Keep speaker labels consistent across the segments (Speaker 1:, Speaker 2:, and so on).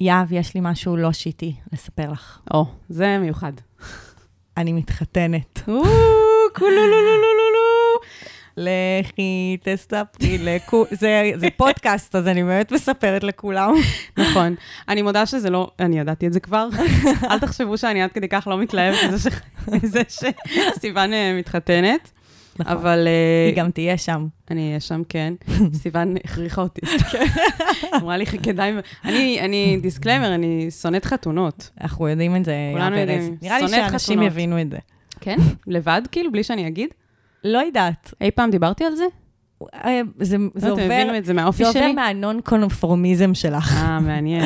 Speaker 1: יהב, יש לי משהו לא שיטי לספר לך.
Speaker 2: או, זה מיוחד.
Speaker 1: אני מתחתנת. לכי, תספרי לכו... זה, זה פודקאסט, אז אני באמת מספרת לכולם.
Speaker 2: נכון. אני מודה שזה לא, אני ידעתי את זה כבר. אל תחשבו שאני עד כדי כך לא מתלהבת מזה שסיוון מתחתנת.
Speaker 1: נכון.
Speaker 2: אבל אה,
Speaker 1: היא גם תהיה שם.
Speaker 2: אני אהיה שם, כן. סיוון הכריחה אותי. אמרה לי, כדאי... אני, אני, disclaimer, אני שונאת חתונות.
Speaker 1: אנחנו יודעים את זה,
Speaker 2: כולנו. יודעים.
Speaker 1: נראה לי שאנשים. יבינו את זה.
Speaker 2: כן? לבד, כאילו, בלי שאני אגיד?
Speaker 1: לא יודעת.
Speaker 2: אי פעם דיברתי על זה?
Speaker 1: אה, זה, זה
Speaker 2: לא, אתם
Speaker 1: עובר...
Speaker 2: הבינו את זה מהאופי
Speaker 1: זה
Speaker 2: שלי?
Speaker 1: עובר מהנון קונפורמיזם שלך.
Speaker 2: אה, מעניין.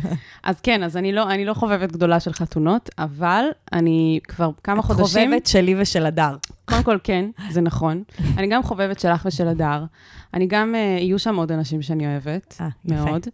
Speaker 2: אז כן, אז אני לא, אני לא חובבת גדולה של חתונות, אבל אני כבר כמה חודשים...
Speaker 1: חובבת שלי ושל הדר.
Speaker 2: קודם כל, כן, זה נכון. אני גם חובבת שלך ושל הדר. אני גם, אה, יהיו שם עוד אנשים שאני אוהבת,
Speaker 1: אה, יפה.
Speaker 2: מאוד. אה,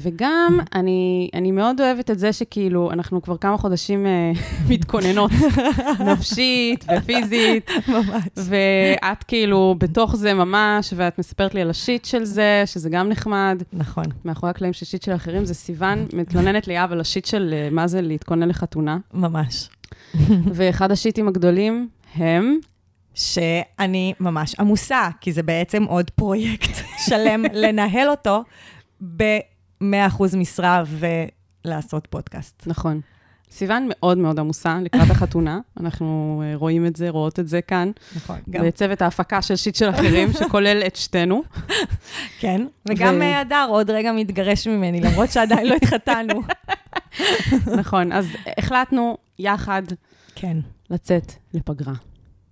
Speaker 2: וגם, אני, אני מאוד אוהבת את זה שכאילו, אנחנו כבר כמה חודשים אה, מתכוננות, נפשית ופיזית,
Speaker 1: ממש.
Speaker 2: ואת כאילו בתוך זה ממש, ואת מספרת לי על השיט של זה, שזה גם נחמד.
Speaker 1: נכון.
Speaker 2: מאחורי הקלעים של שיט של אחרים, זה סיוון מתלוננת ליאב על השיט של אה, מה זה להתכונן לחתונה.
Speaker 1: ממש.
Speaker 2: ואחד השיטים הגדולים הם...
Speaker 1: שאני ממש עמוסה, כי זה בעצם עוד פרויקט שלם לנהל אותו ב-100% משרה ולעשות פודקאסט.
Speaker 2: נכון. סיוון מאוד מאוד עמוסה לקראת החתונה, אנחנו אה, רואים את זה, רואות את זה כאן,
Speaker 1: נכון. גם,
Speaker 2: בצוות ההפקה של שיט של אחרים, שכולל את שתינו.
Speaker 1: כן. וגם
Speaker 2: ו-
Speaker 1: אה, הדר עוד רגע מתגרש ממני, למרות שעדיין לא התחתנו.
Speaker 2: נכון, אז החלטנו יחד
Speaker 1: כן.
Speaker 2: לצאת לפגרה.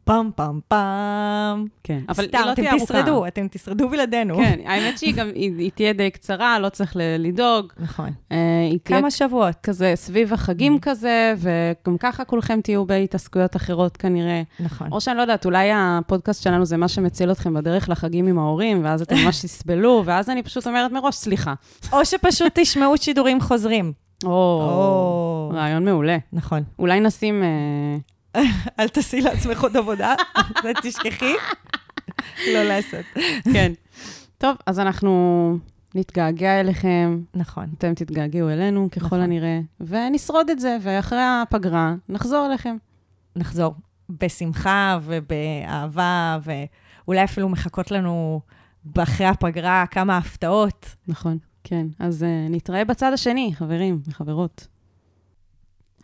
Speaker 1: פעם, פעם, פעם.
Speaker 2: כן, אבל היא
Speaker 1: סתם,
Speaker 2: לא
Speaker 1: אתם
Speaker 2: תהיה ארוכה.
Speaker 1: תשרדו, אתם תשרדו בלעדינו.
Speaker 2: כן, האמת שהיא גם, היא, היא תהיה די קצרה, לא צריך לדאוג.
Speaker 1: נכון.
Speaker 2: אה, היא תהיה
Speaker 1: כמה שבועות.
Speaker 2: כזה סביב החגים כזה, וגם ככה כולכם תהיו בהתעסקויות אחרות כנראה.
Speaker 1: נכון.
Speaker 2: או שאני לא יודעת, אולי הפודקאסט שלנו זה מה שמציל אתכם בדרך לחגים עם ההורים, ואז אתם ממש תסבלו, ואז אני פשוט אומרת מראש, סליחה.
Speaker 1: או שפשוט תשמעו שידורים חוזרים.
Speaker 2: או,
Speaker 1: או.
Speaker 2: רעיון מעולה.
Speaker 1: נכון.
Speaker 2: אולי נשים... אה,
Speaker 1: אל תעשי לעצמך עוד עבודה, ותשכחי. לא לעשות.
Speaker 2: כן. טוב, אז אנחנו נתגעגע אליכם,
Speaker 1: נכון.
Speaker 2: אתם תתגעגעו אלינו ככל
Speaker 1: נכון.
Speaker 2: הנראה, ונשרוד את זה, ואחרי הפגרה נחזור אליכם.
Speaker 1: נחזור בשמחה ובאהבה, ואולי אפילו מחכות לנו אחרי הפגרה כמה הפתעות.
Speaker 2: נכון, כן. אז uh, נתראה בצד השני, חברים וחברות.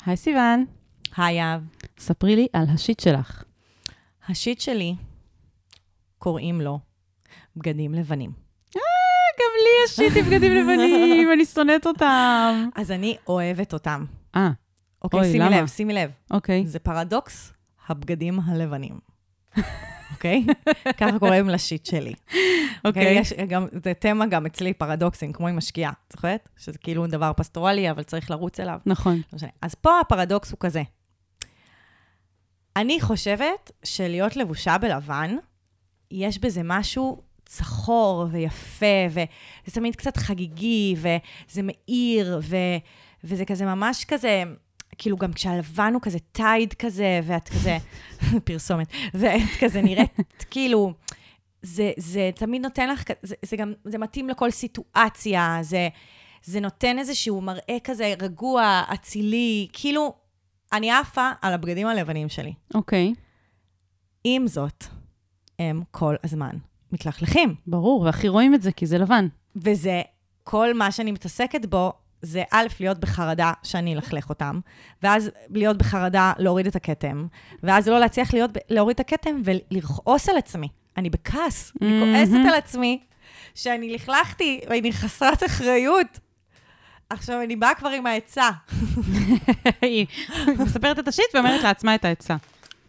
Speaker 2: היי סיוון,
Speaker 1: היי אב.
Speaker 2: ספרי לי על השיט שלך.
Speaker 1: השיט שלי, קוראים לו בגדים לבנים.
Speaker 2: גם לי יש שיט עם בגדים לבנים, אני שונאת אותם.
Speaker 1: אז אני אוהבת אותם.
Speaker 2: אה,
Speaker 1: אוקיי, שימי? לב, שימי לב.
Speaker 2: אוקיי.
Speaker 1: זה פרדוקס הבגדים הלבנים. אוקיי? ככה קוראים לשיט שלי. אוקיי? יש גם, זה תמה גם אצלי, פרדוקסים, כמו עם משקיעה, זוכרת? שזה כאילו דבר פסטורלי, אבל צריך לרוץ אליו.
Speaker 2: נכון.
Speaker 1: לא. אז פה הפרדוקס הוא כזה. אני חושבת שלהיות לבושה בלבן, יש בזה משהו צחור ויפה, וזה תמיד קצת חגיגי, וזה מאיר, ו, וזה כזה ממש כזה, כאילו גם כשהלבן הוא כזה טייד כזה, ואת כזה, פרסומת, ואת כזה נראית כאילו, זה, זה תמיד נותן לך, זה, זה גם, זה מתאים לכל סיטואציה, זה, זה נותן איזשהו מראה כזה רגוע, אצילי, כאילו, אני עפה על הבגדים הלבנים שלי.
Speaker 2: אוקיי,
Speaker 1: עם זאת, הם כל הזמן מתלכלכים.
Speaker 2: ברור, והכי רואים את זה, כי זה לבן.
Speaker 1: וזה, כל מה שאני מתעסקת בו, זה א', להיות בחרדה שאני אלכלך אותם, ואז להיות בחרדה להוריד את הכתם, ואז לא להצליח להיות, להוריד את הכתם ולכעוס על עצמי. אני בכעס, אני כועסת. על עצמי שאני לכלכתי ואני חסרת אחריות. עכשיו, אני באה כבר עם העצה.
Speaker 2: היא מספרת את השיט ואומרת לעצמה את העצה.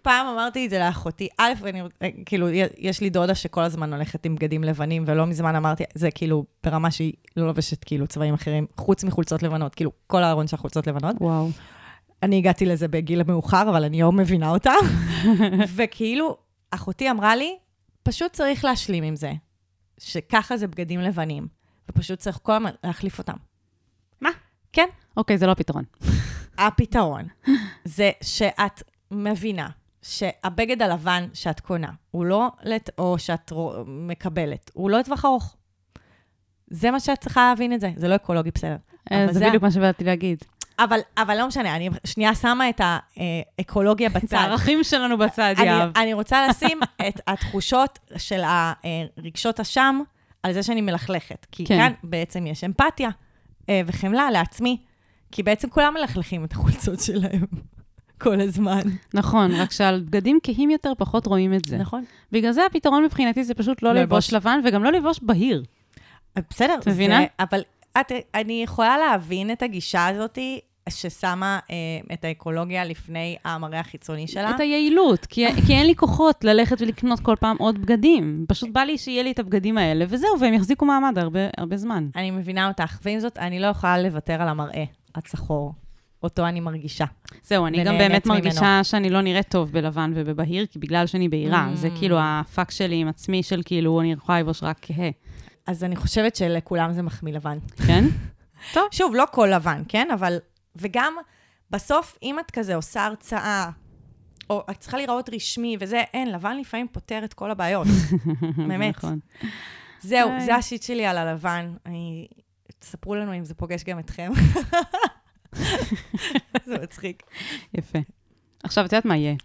Speaker 1: פעם אמרתי את זה לאחותי. א', אני, כאילו, יש לי דודה שכל הזמן הולכת עם בגדים לבנים, ולא מזמן אמרתי, זה כאילו ברמה שהיא לא לובשת כאילו צבעים אחרים, חוץ מחולצות לבנות, כאילו, כל הארון של חולצות לבנות.
Speaker 2: וואו.
Speaker 1: אני הגעתי לזה בגיל המאוחר, אבל אני היום מבינה אותה. וכאילו, אחותי אמרה לי, פשוט צריך להשלים עם זה, שככה זה בגדים לבנים, ופשוט צריך כל הזמן להחליף אותם. כן.
Speaker 2: אוקיי, זה לא הפתרון.
Speaker 1: הפתרון זה שאת מבינה שהבגד הלבן שאת קונה, הוא לא, לת... או שאת רו- מקבלת, הוא לא לטווח ארוך. זה מה שאת צריכה להבין את זה, זה לא אקולוגי בסדר.
Speaker 2: אה, זה בדיוק מה שבאתי להגיד.
Speaker 1: אבל, אבל לא משנה, אני שנייה שמה את האקולוגיה
Speaker 2: את
Speaker 1: בצד.
Speaker 2: הערכים שלנו בצד,
Speaker 1: אני,
Speaker 2: יהב.
Speaker 1: אני רוצה לשים את התחושות של הרגשות אשם על זה שאני מלכלכת. כי
Speaker 2: כן.
Speaker 1: כאן בעצם יש אמפתיה וחמלה לעצמי, כי בעצם כולם מלכלכים את החולצות שלהם כל הזמן.
Speaker 2: נכון, רק שעל בגדים כהים יותר פחות רואים את זה.
Speaker 1: נכון.
Speaker 2: בגלל זה הפתרון מבחינתי זה פשוט לא ללבוש
Speaker 1: לבוש.
Speaker 2: לבן וגם לא ללבוש בהיר.
Speaker 1: בסדר,
Speaker 2: את מבינה?
Speaker 1: אבל את, אני יכולה להבין את הגישה הזאת ששמה אה, את האקולוגיה לפני המראה החיצוני שלה.
Speaker 2: את היעילות, כי, כי אין לי כוחות ללכת ולקנות כל פעם עוד בגדים. פשוט בא לי שיהיה לי את הבגדים האלה, וזהו, והם יחזיקו מעמד הרבה, הרבה זמן.
Speaker 1: אני מבינה אותך, ועם זאת, אני לא יכולה לוותר על המראה הצחור, אותו אני מרגישה.
Speaker 2: זהו, אני גם באמת
Speaker 1: ממנו.
Speaker 2: מרגישה שאני לא נראית טוב בלבן ובבהיר, כי בגלל שאני בהירה.
Speaker 1: Mm.
Speaker 2: זה כאילו הפאק שלי עם עצמי של כאילו, אני יכולה ללבוש רק כהה,
Speaker 1: אז אני חושבת שלכולם זה מחמיא לבן.
Speaker 2: כן?
Speaker 1: שוב, לא כל לבן, כן? אבל... וגם, בסוף, אם את כזה עושה הרצאה, או את צריכה להיראות רשמי וזה, אין, לבן לפעמים פותר את כל הבעיות. באמת.
Speaker 2: נכון.
Speaker 1: זהו. זה השיט שלי על הלבן. אני... תספרו לנו אם זה פוגש גם אתכם. זה מצחיק.
Speaker 2: יפה. עכשיו, את יודעת מה יהיה?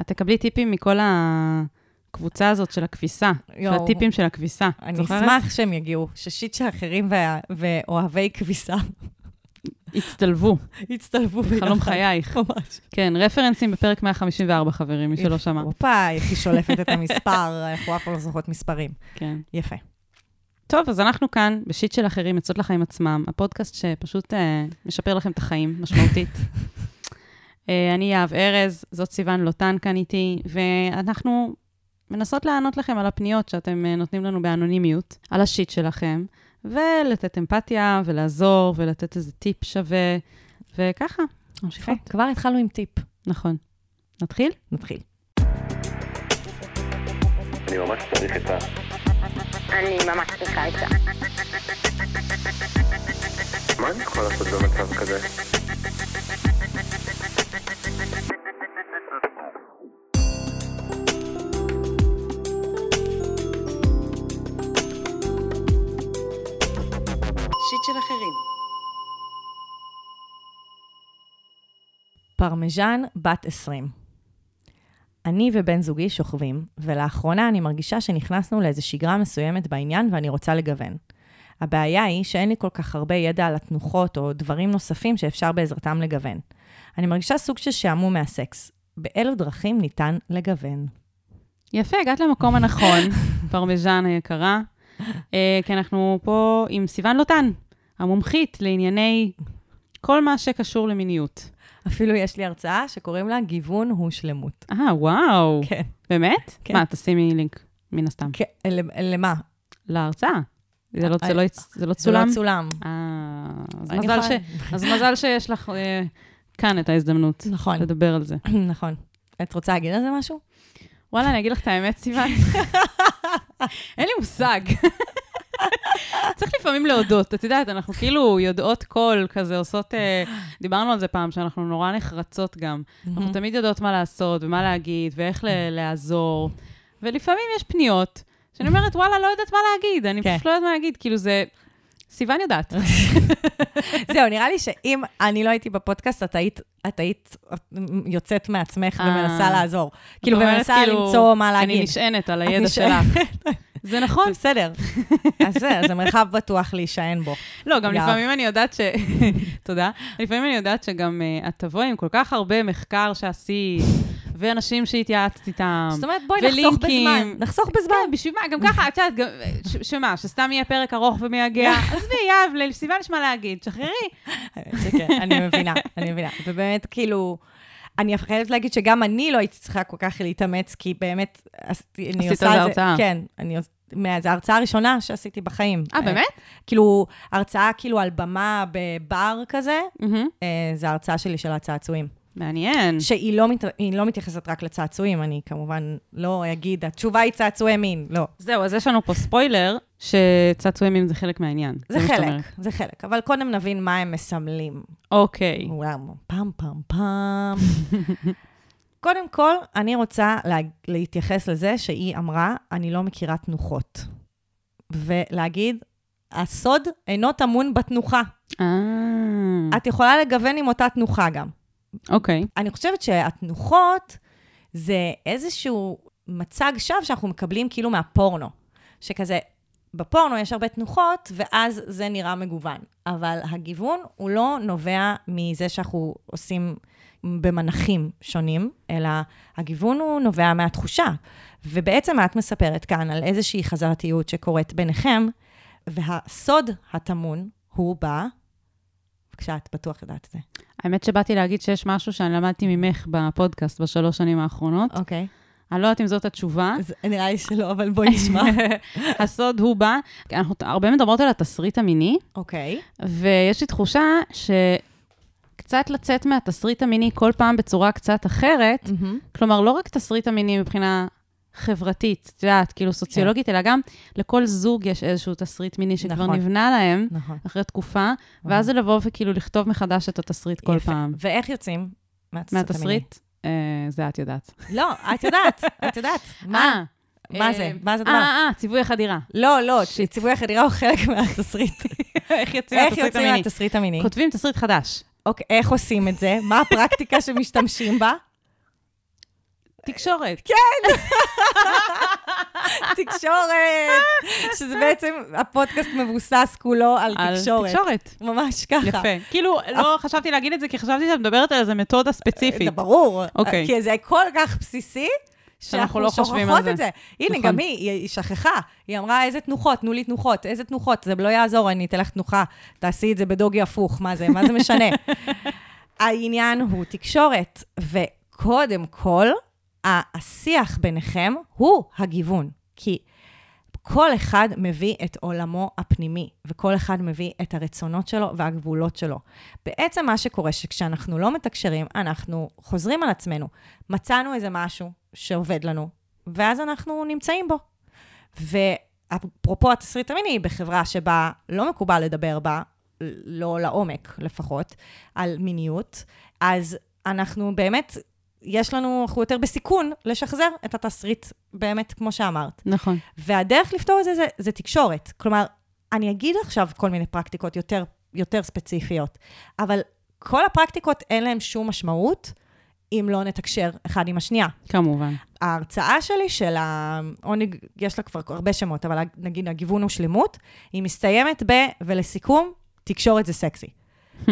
Speaker 2: את תקבלי טיפים מכל הקבוצה הזאת של הכביסה, של
Speaker 1: יואו.
Speaker 2: הטיפים של הכביסה.
Speaker 1: אני? אשמח שהם יגיעו, ששיט של אחרים וה- ואוהבי כביסה
Speaker 2: הצטלבו,
Speaker 1: יצטלבו ביחד.
Speaker 2: חלום חייך.
Speaker 1: ממש.
Speaker 2: כן, רפרנסים בפרק 154, חברים, מי שלא שמע.
Speaker 1: הופה, איך היא שולפת את המספר, אנחנו אף פעם לא זוכרות מספרים.
Speaker 2: כן.
Speaker 1: יפה.
Speaker 2: טוב, אז אנחנו כאן, בשיט של אחרים, יוצאות לחיים עצמם, הפודקאסט שפשוט אה, משפר לכם את החיים משמעותית. אה, אני יהב ארז, זאת סיוון לוטן כאן איתי, ואנחנו מנסות לענות לכם על הפניות שאתם אה, נותנים לנו באנונימיות, על השיט שלכם, ולתת אמפתיה, ולעזור, ולתת איזה טיפ שווה, וככה, ממשיכות.
Speaker 1: כבר התחלנו עם טיפ.
Speaker 2: נכון. נתחיל?
Speaker 1: נתחיל.
Speaker 3: אני ממש צריך עצה.
Speaker 4: אני ממש צריכה את זה.
Speaker 3: מה אני יכול לעשות במצב כזה?
Speaker 2: shit של אחרים.
Speaker 1: permission בת 20. אני ובן זוגי שוכבים, ולאחרונה אני מרגישה שנכנסנו לאיזו שגרה מסוימת בעניין ואני רוצה לגוון. הבעיה היא שאין לי כל כך הרבה ידע על התנוחות או דברים נוספים שאפשר בעזרתם לגוון. אני מרגישה סוג של שעמום מהסקס. באילו דרכים ניתן לגוון?
Speaker 2: יפה, הגעת למקום הנכון, פרמיז'ן היקרה, אה, כי אנחנו פה עם סיוון לוטן, המומחית לענייני כל מה שקשור למיניות.
Speaker 1: אפילו יש לי הרצאה שקוראים לה גיוון הוא שלמות.
Speaker 2: אה, וואו.
Speaker 1: כן.
Speaker 2: באמת?
Speaker 1: כן.
Speaker 2: מה, תשימי לינק, מן הסתם.
Speaker 1: כן, למה?
Speaker 2: להרצאה. זה לא- זה לא הצ- זה לא
Speaker 1: זה
Speaker 2: צולם?
Speaker 1: לא צולם.
Speaker 2: אה, אז
Speaker 1: אני
Speaker 2: מזל
Speaker 1: יכולה-
Speaker 2: ש- אז מזל שיש לך אה, כאן את ההזדמנות
Speaker 1: נכון,
Speaker 2: לדבר על זה.
Speaker 1: נכון. את רוצה להגיד על זה משהו?
Speaker 2: וואלה, אני אגיד לך את האמת, סיוון. אין לי מושג. צריך לפעמים להודות. את יודעת, אנחנו כאילו יודעות קול כזה, עושות... אה, דיברנו על זה פעם, שאנחנו נורא נחרצות גם. אנחנו תמיד יודעות מה לעשות ומה להגיד ואיך לעזור. ולפעמים יש פניות שאני אומרת, וואלה, לא יודעת מה להגיד, אני
Speaker 1: כן.
Speaker 2: פשוט לא יודעת מה להגיד. כאילו זה... סיוון יודעת.
Speaker 1: זהו, נראה לי שאם אני לא הייתי בפודקאסט, את היית, את היית יוצאת מעצמך
Speaker 2: אה.
Speaker 1: ומנסה לעזור. כאילו, ומנסה
Speaker 2: כאילו,
Speaker 1: למצוא מה
Speaker 2: אני
Speaker 1: להגיד.
Speaker 2: נשענת על הידע. שלך. זה נכון.
Speaker 1: זה בסדר. אז זה, זה מרחב בטוח להישען בו.
Speaker 2: לא, גם. לפעמים אני יודעת ש... תודה. לפעמים אני יודעת שגם uh, את תבואי עם כל כך הרבה מחקר שעשית, ואנשים שהתייעצת איתם.
Speaker 1: זאת אומרת, בואי נחסוך. בזמן. נחסוך בזמן.
Speaker 2: כן, בשביל מה? גם ככה, את יודעת, ש- שמה, שסתם יהיה פרק ארוך ומייגע? עזבי, יהב, לסיוון יש מה להגיד, שחררי.
Speaker 1: אני מבינה, אני מבינה. ובאמת, כאילו, אני חייבת להגיד שגם אני לא הייתי צריכה כל כך להתאמץ, כי באמת, אני
Speaker 2: עשית
Speaker 1: עושה
Speaker 2: על זה
Speaker 1: את זה...
Speaker 2: הרצאה.
Speaker 1: כן, אני עוש- מה- זו ההרצאה הראשונה שעשיתי בחיים.
Speaker 2: אה, באמת?
Speaker 1: כאילו, הרצאה כאילו על במה בבר כזה. אה, זו ההרצאה שלי של הצעצועים.
Speaker 2: מעניין.
Speaker 1: שהיא לא, מת... לא מתייחסת רק לצעצועים, אני כמובן לא אגיד, התשובה היא צעצועי מין, לא.
Speaker 2: זהו, אז יש לנו פה ספוילר, שצעצועי מין זה חלק מהעניין.
Speaker 1: זה
Speaker 2: שאת
Speaker 1: חלק. זה חלק. אבל קודם נבין מה הם מסמלים.
Speaker 2: אוקיי.
Speaker 1: וואו, פעם, פעם, פעם. קודם כל, אני רוצה לה... להתייחס לזה שהיא אמרה, אני לא מכירה תנוחות. ולהגיד, הסוד אינו טמון בתנוחה.
Speaker 2: אה,
Speaker 1: את יכולה לגוון עם אותה תנוחה גם.
Speaker 2: אוקיי.
Speaker 1: אני חושבת שהתנוחות זה איזשהו מצג שווא שאנחנו מקבלים כאילו מהפורנו. שכזה, בפורנו יש הרבה תנוחות, ואז זה נראה מגוון. אבל הגיוון הוא לא נובע מזה שאנחנו עושים במנחים שונים, אלא הגיוון הוא נובע מהתחושה. ובעצם את מספרת כאן על איזושהי חזרתיות שקורית ביניכם, והסוד הטמון הוא ב... בבקשה, את בטוח יודעת את זה.
Speaker 2: האמת שבאתי להגיד שיש משהו שאני למדתי ממך בפודקאסט בשלוש שנים האחרונות.
Speaker 1: אוקיי.
Speaker 2: אני לא יודעת אם זאת התשובה.
Speaker 1: אז נראה לי שלא, אבל בואי נשמע.
Speaker 2: הסוד הוא בה. אנחנו הרבה מדברות על התסריט המיני,
Speaker 1: אוקיי.
Speaker 2: ויש לי תחושה שקצת לצאת מהתסריט המיני כל פעם בצורה קצת אחרת, כלומר, לא רק תסריט המיני מבחינה חברתית, את יודעת, כאילו סוציולוגית, אלא גם לכל זוג יש איזשהו תסריט מיני שכבר
Speaker 1: נכון.
Speaker 2: נבנה להם
Speaker 1: נכון.
Speaker 2: אחרי תקופה, ואז זה לבוא וכאילו לכתוב מחדש את התסריט כל
Speaker 1: יפה.
Speaker 2: פעם.
Speaker 1: ואיך יוצאים מהתסריט?
Speaker 2: אה, זה את יודעת.
Speaker 1: לא, את יודעת, את יודעת. מה?
Speaker 2: אה,
Speaker 1: מה
Speaker 2: אה,
Speaker 1: זה? מה זה הדבר?
Speaker 2: אה, אה, ציווי החדירה.
Speaker 1: לא, לא, ציווי החדירה הוא חלק מהתסריט.
Speaker 2: איך יוצאים? מהתסריט המיני? כותבים תסריט חדש.
Speaker 1: אוקיי, איך עושים את זה? מה הפרקטיקה שמשתמשים בה?
Speaker 2: תקשורת.
Speaker 1: כן. תקשורת! שזה בעצם, הפודקאסט מבוסס כולו על
Speaker 2: על
Speaker 1: תקשורת.
Speaker 2: תקשורת.
Speaker 1: ממש ככה.
Speaker 2: יפה. כאילו, לא חשבתי להגיד את זה, כי חשבתי שאת מדברת על איזה מתודה
Speaker 1: זה
Speaker 2: ספציפית.
Speaker 1: ברור.
Speaker 2: אוקיי.
Speaker 1: כי זה כל כך בסיסי,
Speaker 2: שאנחנו לא חושבים על זה.
Speaker 1: את זה. הנה,
Speaker 2: נכון.
Speaker 1: גם היא, היא שכחה. היא אמרה, איזה תנוחות, תנו לי תנוחות, איזה תנוחות, זה לא יעזור, אני אתן לך תנוחה, תעשי את זה בדוגי הפוך, מה זה, מה זה משנה? העניין הוא תקשורת, וקודם כל, השיח ביניכם הוא הגיוון. כי כל אחד מביא את עולמו הפנימי, וכל אחד מביא את הרצונות שלו והגבולות שלו. בעצם מה שקורה, שכשאנחנו לא מתקשרים, אנחנו חוזרים על עצמנו. מצאנו איזה משהו שעובד לנו, ואז אנחנו נמצאים בו. ואפרופו התסריט המיני, בחברה שבה לא מקובל לדבר בה, לא לעומק לפחות, על מיניות, אז אנחנו באמת, יש לנו, אנחנו יותר בסיכון לשחזר את התסריט, באמת, כמו שאמרת.
Speaker 2: נכון.
Speaker 1: והדרך לפתור את זה, זה זה תקשורת. כלומר, אני אגיד עכשיו כל מיני פרקטיקות יותר, יותר ספציפיות, אבל כל הפרקטיקות אין להן שום משמעות אם לא נתקשר אחד עם השנייה.
Speaker 2: כמובן.
Speaker 1: ההרצאה שלי של העונג, יש לה כבר הרבה שמות, אבל נגיד הגיוון הוא שלמות, היא מסתיימת ב, ולסיכום, תקשורת זה סקסי.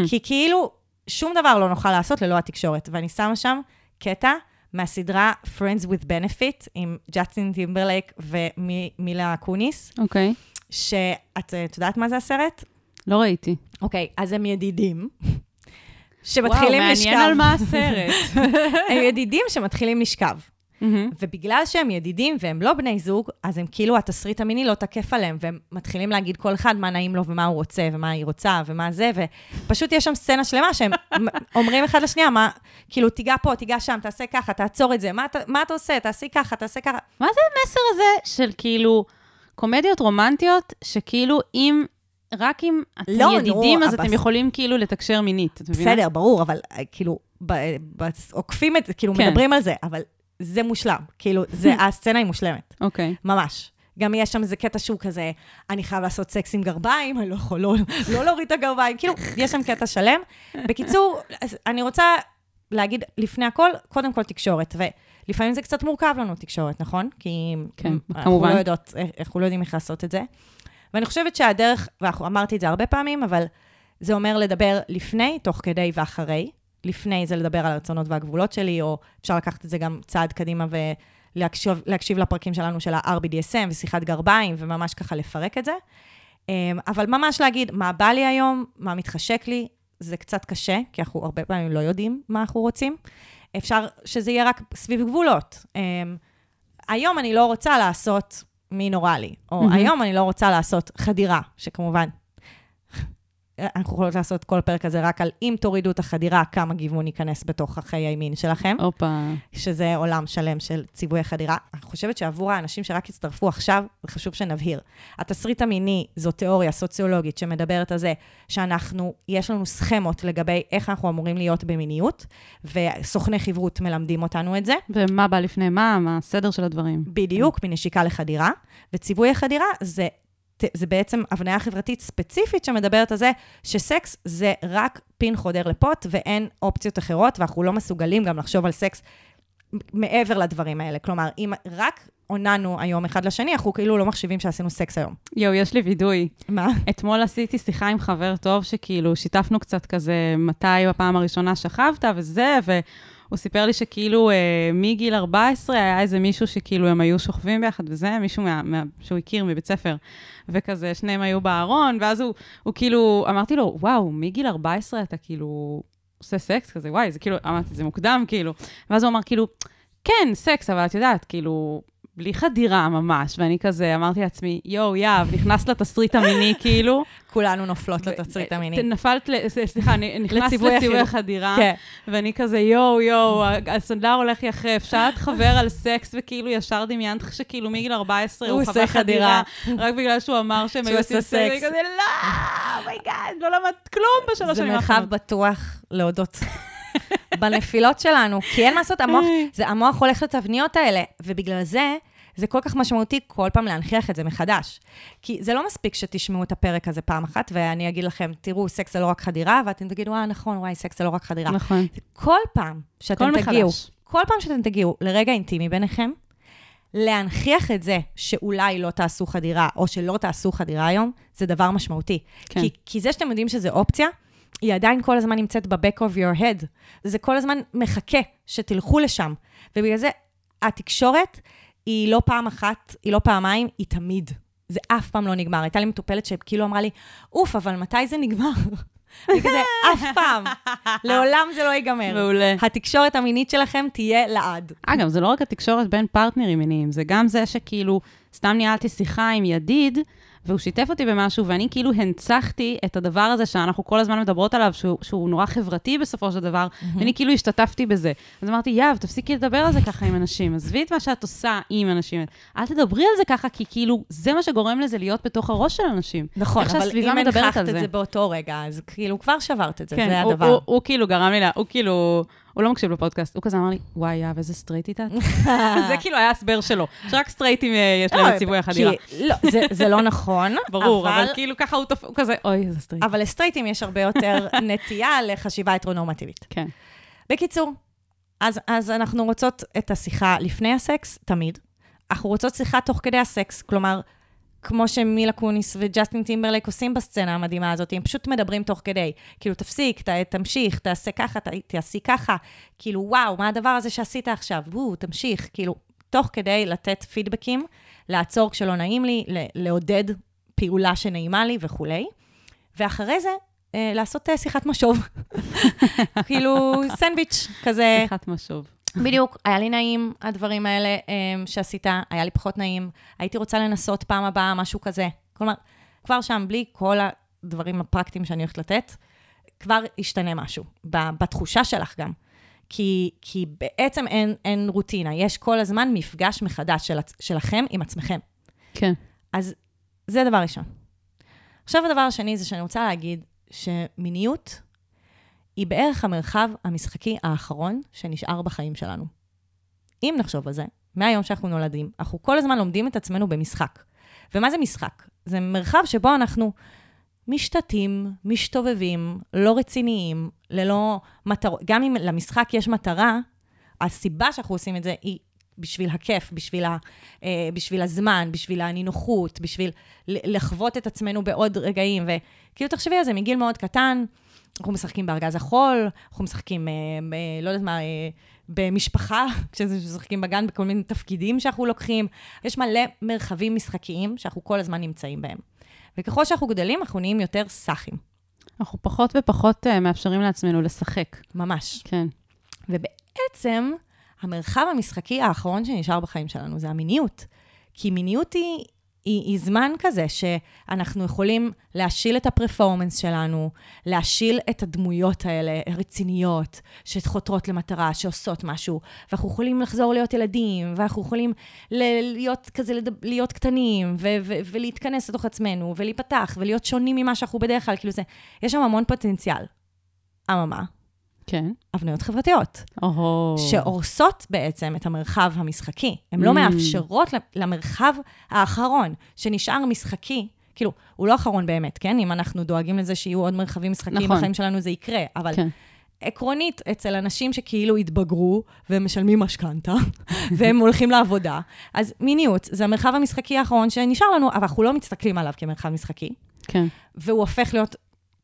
Speaker 1: כי כאילו, שום דבר לא נוכל לעשות ללא התקשורת. ואני שמה שם קטע מהסדרה Friends with Benefit עם ג'סטין טימברלייק ומילה קוניס,
Speaker 2: אוקיי.
Speaker 1: שאת אה, את יודעת מה זה הסרט?
Speaker 2: לא ראיתי.
Speaker 1: אוקיי, אז הם ידידים. שמתחילים לשכב.
Speaker 2: וואו, מעניין על מה הסרט.
Speaker 1: הם ידידים שמתחילים לשכב.
Speaker 2: מהמם.
Speaker 1: ובגלל שהם ידידים והם לא בני זוג, אז הם כאילו, התסריט המיני לא תקף עליהם, והם מתחילים להגיד כל אחד מה נעים לו ומה הוא רוצה ומה היא רוצה ומה זה, ופשוט יש שם סצנה שלמה שהם אומרים אחד לשנייה, מה, כאילו, תיגע פה, תיגע שם, תעשה ככה, תעצור את זה, מה, מה אתה עושה? תעשי ככה, תעשה ככה.
Speaker 2: מה זה המסר הזה של כאילו קומדיות רומנטיות, שכאילו אם, רק אם אתם
Speaker 1: לא, נו,
Speaker 2: ידידים, אז
Speaker 1: אבל-
Speaker 2: אתם יכולים כאילו לתקשר מינית, את מבינה?
Speaker 1: בסדר, ברור, אבל אה, כאילו, ב- ב- עוקפים את זה, כאילו,
Speaker 2: כן.
Speaker 1: מדברים על זה, אבל זה מושלם. כאילו, זה, הסצנה היא מושלמת.
Speaker 2: אוקיי.
Speaker 1: ממש. גם יש שם איזה קטע שהוא כזה, אני חייב לעשות סקס עם גרביים, אני לא יכול לא, לא להוריד את הגרביים, כאילו, יש שם קטע שלם. בקיצור, אני רוצה להגיד לפני הכל, קודם כל תקשורת, ולפעמים זה קצת מורכב לנו תקשורת, נכון? כי
Speaker 2: כן,
Speaker 1: אנחנו
Speaker 2: כמובן.
Speaker 1: לא יודעות, אנחנו לא יודעים איך לעשות את זה. ואני חושבת שהדרך, ואמרתי את זה הרבה פעמים, אבל זה אומר לדבר לפני, תוך כדי ואחרי. לפני זה לדבר על הרצונות והגבולות שלי, או אפשר לקחת את זה גם צעד קדימה ולהקשיב להקשיב לפרקים שלנו של ה-RBDSM ושיחת גרביים, וממש ככה לפרק את זה. אמ, אבל ממש להגיד, מה בא לי היום, מה מתחשק לי, זה קצת קשה, כי אנחנו הרבה פעמים לא יודעים מה אנחנו רוצים. אפשר שזה יהיה רק סביב גבולות. אמ, היום אני לא רוצה לעשות מין אוראלי, או
Speaker 2: מהמם.
Speaker 1: היום אני לא רוצה לעשות חדירה, שכמובן, אנחנו יכולות לעשות כל פרק הזה רק על אם תורידו את החדירה, כמה גיוון ייכנס בתוך החיי הימין שלכם,
Speaker 2: הופה.
Speaker 1: שזה עולם שלם של ציווי החדירה. אני חושבת שעבור האנשים שרק הצטרפו עכשיו, זה חשוב שנבהיר. התסריט המיני זו תיאוריה סוציולוגית שמדברת על זה שאנחנו, יש לנו סכמות לגבי איך אנחנו אמורים להיות במיניות, וסוכני חברות מלמדים אותנו את זה.
Speaker 2: ומה בא לפני מה, מה הסדר של הדברים.
Speaker 1: בדיוק, מנשיקה לחדירה, וציווי החדירה זה זה בעצם הבניה חברתית ספציפית שמדברת על זה שסקס זה רק פין חודר לפוט ואין אופציות אחרות, ואנחנו לא מסוגלים גם לחשוב על סקס מעבר לדברים האלה. כלומר, אם רק עוננו היום אחד לשני, אנחנו כאילו לא מחשיבים שעשינו סקס היום.
Speaker 2: יואו, יש לי וידוי.
Speaker 1: מה?
Speaker 2: אתמול עשיתי שיחה עם חבר טוב, שכאילו שיתפנו קצת כזה מתי בפעם הראשונה שכבת וזה, והוא סיפר לי שכאילו אה, מגיל 14 היה איזה מישהו שכאילו הם היו שוכבים ביחד וזה, מישהו מה, מה, שהוא הכיר מבית ספר, וכזה שניהם היו בארון, ואז הוא, הוא כאילו, אמרתי לו, וואו, מגיל 14 אתה כאילו עושה סקס כזה, וואי, זה כאילו, אמרתי, זה מוקדם, כאילו. ואז הוא אמר, כאילו, כן, סקס, אבל את יודעת, כאילו, בלי חדירה ממש, ואני כזה אמרתי לעצמי, יואו, יאב, נכנס לתסריט המיני, כאילו.
Speaker 1: כולנו נופלות לתסריט המיני.
Speaker 2: נפלת, סליחה, נ- נכנס
Speaker 1: לציווי.
Speaker 2: החדירה,
Speaker 1: כן.
Speaker 2: ואני כזה, יואו, יואו, הסנדלר הולך יחף, שאלת חבר על סקס, וכאילו ישר דמיינת שכאילו מגיל 14
Speaker 1: הוא
Speaker 2: חווה חדירה. רק בגלל שהוא אמר שהם היו עושים סקס. אני כזה, לא, oh my god, לא למדת כלום בשלוש
Speaker 1: זה
Speaker 2: שנים
Speaker 1: מרחב
Speaker 2: האחרונות.
Speaker 1: בטוח להודות בנפילות שלנו, כי אין מה לעשות, המוח, זה המוח הולך לתבניות האלה, ובגלל זה, זה כל כך משמעותי כל פעם להנכיח את זה מחדש. כי זה לא מספיק שתשמעו את הפרק הזה פעם אחת, ואני אגיד לכם, תראו, סקס זה לא רק חדירה, ואתם תגידו, אה, נכון, וואי, סקס זה לא רק חדירה.
Speaker 2: נכון.
Speaker 1: כל פעם שאתם
Speaker 2: כל
Speaker 1: תגיעו,
Speaker 2: מחדש.
Speaker 1: כל פעם שאתם תגיעו לרגע אינטימי ביניכם, להנכיח את זה שאולי לא תעשו חדירה, או שלא תעשו חדירה היום, זה דבר משמעותי.
Speaker 2: כן.
Speaker 1: כי, כי זה שאתם יודעים שזה אופציה, היא עדיין כל הזמן נמצאת ב-back of your head. זה כל הזמן מחכה שתלכו לשם. ובגלל זה, התקשורת היא לא פעם אחת, היא לא פעמיים, היא תמיד. זה אף פעם לא נגמר. הייתה לי מטופלת שכאילו אמרה לי, אוף, אבל מתי זה נגמר? אני כזה, אף פעם. לעולם זה לא ייגמר.
Speaker 2: מעולה.
Speaker 1: התקשורת המינית שלכם תהיה לעד.
Speaker 2: אגב, זה לא רק התקשורת בין פרטנרים מיניים, זה גם זה שכאילו, סתם ניהלתי שיחה עם ידיד, והוא שיתף אותי במשהו, ואני כאילו הנצחתי את הדבר הזה שאנחנו כל הזמן מדברות עליו, שהוא, שהוא נורא חברתי בסופו של דבר, ואני כאילו השתתפתי בזה. אז אמרתי, יאב, תפסיקי לדבר על זה ככה עם אנשים, עזבי את מה שאת עושה עם אנשים. אל תדברי על זה ככה, כי כאילו, זה מה שגורם לזה להיות בתוך הראש של אנשים.
Speaker 1: נכון, אבל אם
Speaker 2: על
Speaker 1: את
Speaker 2: זה.
Speaker 1: זה באותו רגע, אז כאילו כבר שברת את זה,
Speaker 2: כן,
Speaker 1: זה
Speaker 2: הוא,
Speaker 1: הדבר.
Speaker 2: הוא, הוא כאילו גרם לי, לה, הוא כאילו, הוא לא מקשיב לפודקאסט, הוא כזה אמר לי, וואי, יאב, איזה סטרייטית את. זה כאילו היה הסבר שלו, שרק סטרייטים אה, יש להם את ציווי החדירה.
Speaker 1: לא, זה- לא נכון,
Speaker 2: ברור, אבל כאילו ככה הוא כזה, אוי, איזה סטרייט.
Speaker 1: אבל לסטרייטים יש הרבה יותר נטייה לחשיבה הטרונורמטיבית.
Speaker 2: כן.
Speaker 1: בקיצור, אז, אז אנחנו רוצות את השיחה לפני הסקס, תמיד. אנחנו רוצות שיחה תוך כדי הסקס, כלומר, כמו שמילה קוניס וג'סטין טימברלייק עושים בסצנה המדהימה הזאת, הם פשוט מדברים תוך כדי. כאילו, תפסיק, ת, תמשיך, תעשה ככה, ת, תעשי ככה. כאילו, וואו, מה הדבר הזה שעשית עכשיו? וואו, תמשיך. כאילו, תוך כדי לתת פידבקים, לעצור כשלא נעים לי, ל- לעודד פעולה שנעימה לי וכולי. ואחרי זה, אה, לעשות אה, שיחת משוב. כאילו, סנדוויץ' כזה.
Speaker 2: שיחת משוב.
Speaker 1: בדיוק, היה לי נעים, הדברים האלה um, שעשית, היה לי פחות נעים. הייתי רוצה לנסות פעם הבאה משהו כזה. כלומר, כבר שם, בלי כל הדברים הפרקטיים שאני הולכת לתת, כבר ישתנה משהו, בתחושה שלך גם. כי, כי בעצם אין, אין רוטינה, יש כל הזמן מפגש מחדש של, שלכם עם עצמכם.
Speaker 2: כן.
Speaker 1: אז זה דבר ראשון. עכשיו הדבר השני זה שאני רוצה להגיד שמיניות היא בערך המרחב המשחקי האחרון שנשאר בחיים שלנו. אם נחשוב על זה, מהיום שאנחנו נולדים, אנחנו כל הזמן לומדים את עצמנו במשחק. ומה זה משחק? זה מרחב שבו אנחנו משתתים, משתובבים, לא רציניים, ללא מטרות. גם אם למשחק יש מטרה, הסיבה שאנחנו עושים את זה היא בשביל הכיף, בשביל, ה, אה, בשביל הזמן, בשביל הנינוחות, בשביל לחוות את עצמנו בעוד רגעים. וכאילו, תחשבי על זה, מגיל מאוד קטן, אנחנו משחקים בארגז החול, אנחנו משחקים, אה, אה, לא יודעת מה, אה, במשפחה, כשמשחקים בגן, בכל מיני תפקידים שאנחנו לוקחים. יש מלא מרחבים משחקיים שאנחנו כל הזמן נמצאים בהם. וככל שאנחנו גדלים, אנחנו נהיים יותר סאחים,
Speaker 2: אנחנו פחות ופחות אה, מאפשרים לעצמנו לשחק.
Speaker 1: ממש.
Speaker 2: כן.
Speaker 1: ובעצם, המרחב המשחקי האחרון שנשאר בחיים שלנו זה המיניות. כי מיניות היא, היא, היא זמן כזה שאנחנו יכולים להשיל את הפרפורמנס שלנו, להשיל את הדמויות האלה, הרציניות, שחותרות למטרה, שעושות משהו, ואנחנו יכולים לחזור להיות ילדים, ואנחנו יכולים להיות כזה, להיות קטנים, ו- ו- ולהתכנס לתוך עצמנו, ולהיפתח, ולהיות שונים ממה שאנחנו בדרך כלל, כאילו זה, יש שם המון פוטנציאל. אממה,
Speaker 2: כן.
Speaker 1: הבניות חברתיות.
Speaker 2: או...
Speaker 1: שהורסות בעצם את המרחב המשחקי. הן לא
Speaker 2: Mm.
Speaker 1: מאפשרות למרחב האחרון, שנשאר משחקי, כאילו, הוא לא אחרון באמת, כן? אם אנחנו דואגים לזה שיהיו עוד מרחבים משחקיים
Speaker 2: נכון.
Speaker 1: בחיים שלנו, זה יקרה. אבל
Speaker 2: כן.
Speaker 1: עקרונית, אצל אנשים שכאילו התבגרו, והם משלמים משכנתה, והם הולכים לעבודה, אז מיניות זה המרחב המשחקי האחרון שנשאר לנו, אבל אנחנו לא מסתכלים עליו כמרחב משחקי,
Speaker 2: כן.
Speaker 1: והוא הופך להיות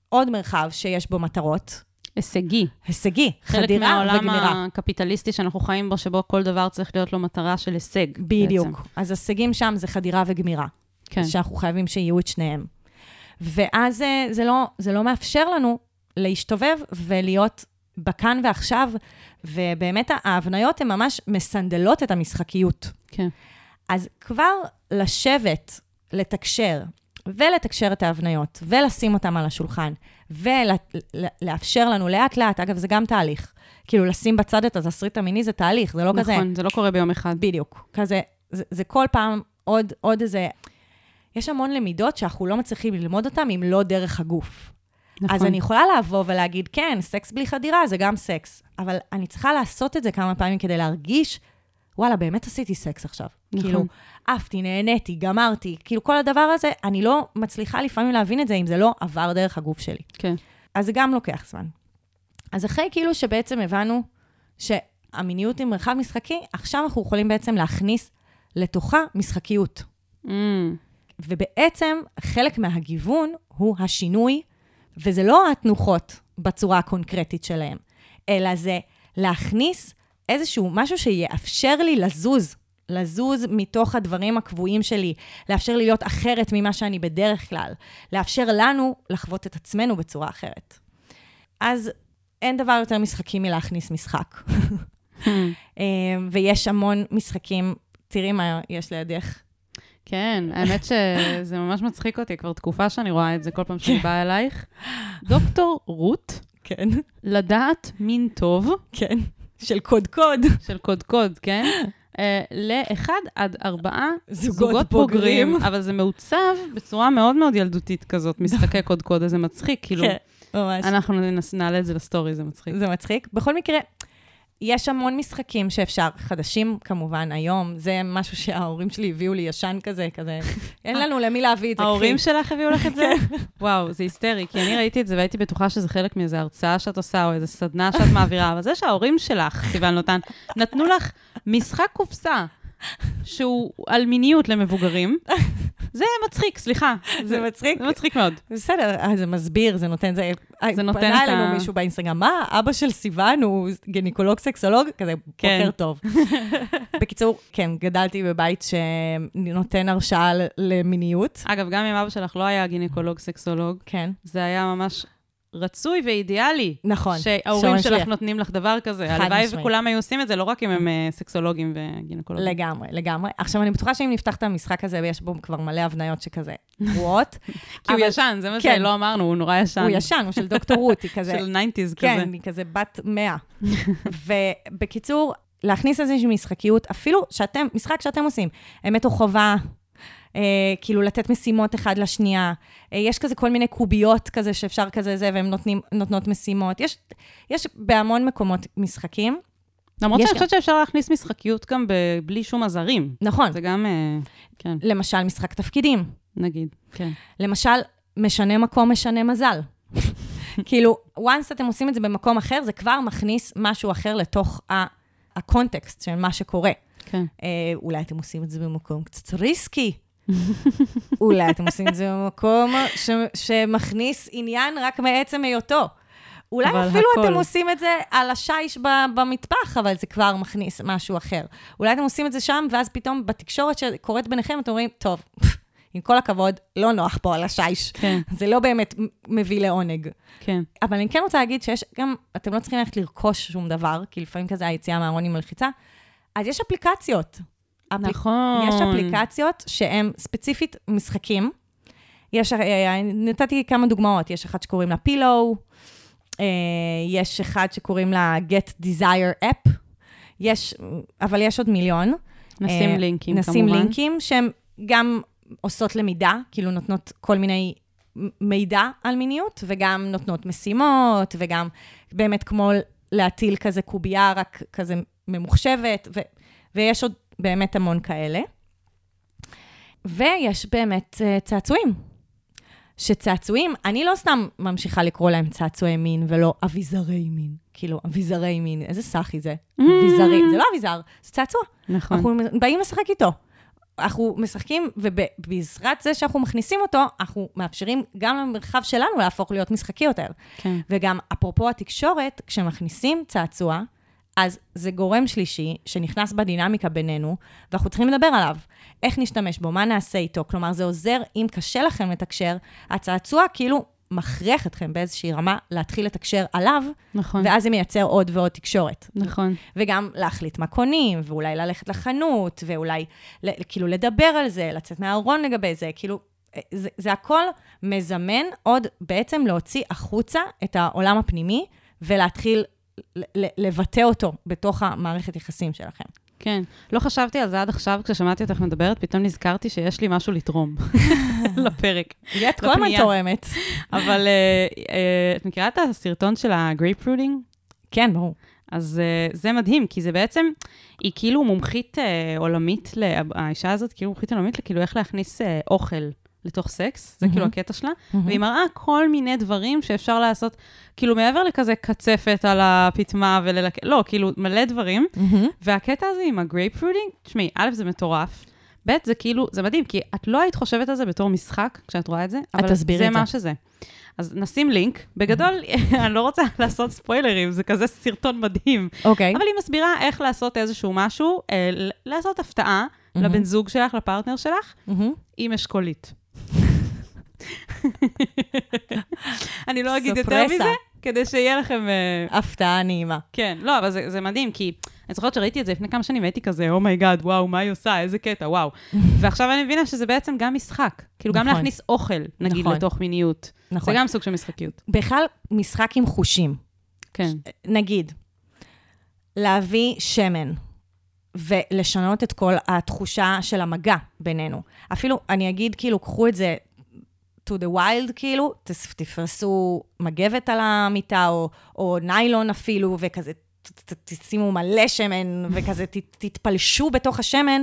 Speaker 1: עוד מרחב שיש בו מטרות.
Speaker 2: הישגי.
Speaker 1: הישגי,
Speaker 2: חלק
Speaker 1: חדירה
Speaker 2: מהעולם
Speaker 1: וגמירה.
Speaker 2: הקפיטליסטי שאנחנו חיים בו, שבו כל דבר צריך להיות לו מטרה של הישג.
Speaker 1: בדיוק.
Speaker 2: בעצם.
Speaker 1: אז הישגים שם זה חדירה וגמירה.
Speaker 2: כן.
Speaker 1: שאנחנו חייבים שיהיו את שניהם. ואז זה לא, זה לא מאפשר לנו להשתובב ולהיות בכאן ועכשיו, ובאמת ההבניות הן ממש מסנדלות את המשחקיות.
Speaker 2: כן.
Speaker 1: אז כבר לשבת, לתקשר, ולתקשר את ההבניות, ולשים אותן על השולחן, ולאפשר לנו לאט-לאט, אגב, זה גם תהליך. כאילו, לשים בצד את התסריט המיני זה תהליך, זה לא כזה...
Speaker 2: נכון, זה לא קורה ביום אחד.
Speaker 1: בדיוק. כזה, זה, זה כל פעם עוד, עוד איזה... יש המון למידות שאנחנו לא מצליחים ללמוד אותן אם לא דרך הגוף.
Speaker 2: נכון.
Speaker 1: אז אני יכולה לבוא ולהגיד, כן, סקס בלי חדירה זה גם סקס, אבל אני צריכה לעשות את זה כמה פעמים כדי להרגיש, וואלה, באמת עשיתי סקס עכשיו.
Speaker 2: נכון.
Speaker 1: כאילו, עפתי, נהניתי, גמרתי, כאילו כל הדבר הזה, אני לא מצליחה לפעמים להבין את זה אם זה לא עבר דרך הגוף שלי.
Speaker 2: כן.
Speaker 1: אז זה גם לוקח זמן. אז אחרי כאילו שבעצם הבנו שהמיניות היא מרחב משחקי, עכשיו אנחנו יכולים בעצם להכניס לתוכה משחקיות.
Speaker 2: Mm,
Speaker 1: ובעצם חלק מהגיוון הוא השינוי, וזה לא התנוחות בצורה הקונקרטית שלהם, אלא זה להכניס איזשהו משהו שיאפשר לי לזוז, לזוז מתוך הדברים הקבועים שלי, לאפשר לי להיות אחרת ממה שאני בדרך כלל, לאפשר לנו לחוות את עצמנו בצורה אחרת. אז אין דבר יותר משחקי מלהכניס משחק. אה, ויש המון משחקים, תראי מה יש לידך.
Speaker 2: כן, האמת שזה ממש מצחיק אותי, כבר תקופה שאני רואה את זה כל פעם שאני באה אלייך. דוקטור רות,
Speaker 1: כן,
Speaker 2: לדעת מין טוב,
Speaker 1: כן. של קודקוד.
Speaker 2: של קודקוד, כן? אה, לאחד עד ארבעה
Speaker 1: זוגות
Speaker 2: זוגות
Speaker 1: בוגרים.
Speaker 2: בוגרים, אבל זה מעוצב בצורה מאוד מאוד ילדותית כזאת, משחקי קודקוד, אז זה מצחיק, כאילו,
Speaker 1: כן, ממש.
Speaker 2: אנחנו נעלה את זה לסטורי, זה מצחיק.
Speaker 1: זה מצחיק. בכל מקרה, יש המון משחקים שאפשר, חדשים כמובן, היום, זה משהו שההורים שלי הביאו לי ישן כזה, כזה, אין לנו למי להביא את זה.
Speaker 2: ההורים. שלך הביאו לך את זה? וואו, זה היסטרי, כי אני ראיתי את זה והייתי בטוחה שזה חלק מאיזו הרצאה שאת עושה, או איזו סדנה שאת מעבירה, אבל זה שההורים שלך, סיוון לוטן, נתנו לך משחק קופסה, שהוא על מיניות למבוגרים, זה מצחיק, סליחה.
Speaker 1: זה מצחיק.
Speaker 2: זה מצחיק מאוד.
Speaker 1: בסדר, אה, זה מסביר, זה נותן, זה...
Speaker 2: זה נותן
Speaker 1: פנה
Speaker 2: את
Speaker 1: אלינו
Speaker 2: ה-
Speaker 1: מישהו באינסטגרם, מה, אבא של סיוון הוא גינקולוג סקסולוג? כזה,
Speaker 2: כן.
Speaker 1: בוקר טוב. בקיצור, כן, גדלתי בבית שנותן הרשאה למיניות.
Speaker 2: אגב, גם אם אבא שלך לא היה גינקולוג סקסולוג,
Speaker 1: כן,
Speaker 2: זה היה ממש רצוי ואידיאלי.
Speaker 1: נכון.
Speaker 2: שההורים שלך
Speaker 1: שלי-
Speaker 2: נותנים לך דבר כזה. הלוואי. וכולם היו עושים את זה, לא רק אם הם אה, סקסולוגים וגינקולוגים.
Speaker 1: לגמרי, לגמרי. עכשיו, אני בטוחה שאם נפתח את המשחק הזה, ויש בו כבר מלא הבניות שכזה גרועות,
Speaker 2: כי הוא ישן, זה מה
Speaker 1: כן.
Speaker 2: שלא אמרנו, הוא נורא ישן.
Speaker 1: הוא ישן, הוא של דוקטור רות, היא כזה...
Speaker 2: של 90's כזה.
Speaker 1: כן, היא כזה בת מאה. ובקיצור, להכניס איזושהי משחקיות, אפילו שאתם, משחק שאתם עושים, אמת או חובה, כאילו לתת משימות אחד לשנייה. אה, יש כזה כל מיני קוביות כזה שאפשר כזה זה, והן נותנות משימות. יש, יש בהמון מקומות משחקים.
Speaker 2: למרות שאני. חושבת שאפשר להכניס משחקיות גם ב- בלי שום עזרים.
Speaker 1: נכון,
Speaker 2: זה גם, אה, כן,
Speaker 1: למשל משחק תפקידים.
Speaker 2: נגיד, כן.
Speaker 1: למשל, משנה מקום, משנה מזל. כאילו, once אתם עושים את זה במקום אחר, זה כבר מכניס משהו אחר לתוך ה- הקונטקסט של מה שקורה.
Speaker 2: כן.
Speaker 1: אה, אולי אתם עושים את זה במקום קצת ריסקי. אולי אתם עושים את זה במקום ש- שמכניס עניין רק מעצם היותו. אולי אפילו
Speaker 2: הכל.
Speaker 1: אתם עושים את זה על השיש ב- במטבח, אבל זה כבר מכניס משהו אחר. אולי אתם עושים את זה שם, ואז פתאום בתקשורת שקורית ביניכם, אתם אומרים, טוב, עם כל הכבוד, לא נוח פה על השיש.
Speaker 2: כן,
Speaker 1: זה לא באמת מביא לעונג.
Speaker 2: כן.
Speaker 1: אבל אני כן רוצה להגיד שיש גם, אתם לא צריכים ללכת לרכוש שום דבר, כי לפעמים כזה היציאה מהארון עם מלחיצה, אז יש אפליקציות. אפליק-
Speaker 2: נכון.
Speaker 1: יש אפליקציות שהן ספציפית משחקים. יש, אה, נתתי כמה דוגמאות, יש אחת שקוראים לה פילו, יש אחד שקוראים לה Get Desire App, יש, אבל יש עוד מיליון.
Speaker 2: נשים
Speaker 1: אה,
Speaker 2: לינקים, כמובן.
Speaker 1: נשים לינקים שהן גם עושות למידה, כאילו נותנות כל מיני מידע על מיניות, וגם נותנות משימות, וגם באמת כמו להטיל כזה קובייה, רק כזה ממוחשבת, ו, ויש עוד באמת המון כאלה. ויש באמת uh, צעצועים. שצעצועים, אני לא סתם ממשיכה לקרוא להם צעצועי מין ולא אביזרי מין. כאילו, אביזרי מין, איזה סאחי זה. אביזרי, זה לא אביזר, זה צעצוע.
Speaker 2: נכון.
Speaker 1: אנחנו באים לשחק איתו. אנחנו משחקים, ובעזרת זה שאנחנו מכניסים אותו, אנחנו מאפשרים גם למרחב שלנו להפוך להיות משחקי יותר.
Speaker 2: כן.
Speaker 1: וגם, אפרופו התקשורת, כשמכניסים צעצוע, אז זה גורם שלישי שנכנס בדינמיקה בינינו, ואנחנו צריכים לדבר עליו. איך נשתמש בו, מה נעשה איתו. כלומר, זה עוזר, אם קשה לכם לתקשר, הצעצוע כאילו מכריח אתכם באיזושהי רמה להתחיל לתקשר עליו,
Speaker 2: נכון.
Speaker 1: ואז זה מייצר עוד ועוד תקשורת.
Speaker 2: נכון.
Speaker 1: וגם להחליט מה קונים, ואולי ללכת לחנות, ואולי כאילו לדבר על זה, לצאת מהארון לגבי זה, כאילו, אה, זה, זה הכל מזמן עוד בעצם להוציא החוצה את העולם הפנימי, ולהתחיל לבטא אותו בתוך המערכת יחסים שלכם.
Speaker 2: כן. לא חשבתי על זה עד עכשיו, כששמעתי אותך מדברת, פתאום נזכרתי שיש לי משהו לתרום לפרק.
Speaker 1: את כל הזמן. תורמת.
Speaker 2: אבל אה, אה, את מכירה את הסרטון של ה grapefruiting?
Speaker 1: כן, ברור.
Speaker 2: אז uh, זה מדהים, כי זה בעצם, היא כאילו מומחית uh, עולמית, האישה הזאת כאילו מומחית עולמית לכאילו איך להכניס uh, אוכל לתוך סקס, זה כאילו
Speaker 1: מהמם.
Speaker 2: הקטע שלה, והיא מראה כל מיני דברים שאפשר לעשות, כאילו מעבר לכזה קצפת על הפטמה וללק... לא, כאילו מלא דברים, והקטע הזה עם ה grapefruiting, תשמעי, א', זה מטורף, ב', זה כאילו, זה מדהים, כי את לא היית חושבת על זה בתור משחק כשאת רואה את זה, אבל זה
Speaker 1: זה.
Speaker 2: מה שזה. אז נשים לינק, בגדול, אני לא רוצה לעשות ספוילרים, זה כזה סרטון מדהים.
Speaker 1: אוקיי.
Speaker 2: אבל היא מסבירה איך לעשות איזשהו משהו, אה, ל- לעשות הפתעה לבן זוג שלך, לפרטנר שלך,
Speaker 1: מהמם.
Speaker 2: עם אשכולית. אני לא אגיד יותר. מזה, כדי שיהיה לכם... אה,
Speaker 1: הפתעה נעימה.
Speaker 2: כן, לא, אבל זה, זה מדהים, כי אני זוכרת שראיתי את זה לפני כמה שנים, והייתי כזה, oh my god, וואו, מה היא עושה, איזה קטע, וואו. ועכשיו אני מבינה שזה בעצם גם משחק. כאילו, גם
Speaker 1: נכון.
Speaker 2: להכניס אוכל, נגיד,
Speaker 1: נכון.
Speaker 2: לתוך מיניות.
Speaker 1: נכון.
Speaker 2: זה גם סוג של משחקיות.
Speaker 1: בכלל, משחק עם חושים.
Speaker 2: כן.
Speaker 1: נגיד, להביא שמן ולשנות את כל התחושה של המגע בינינו. אפילו, אני אגיד, כאילו, קחו את זה to the wild, כאילו, תפרסו מגבת על המיטה, או, או ניילון אפילו, וכזה, תשימו מלא שמן, וכזה, ת, תתפלשו בתוך השמן.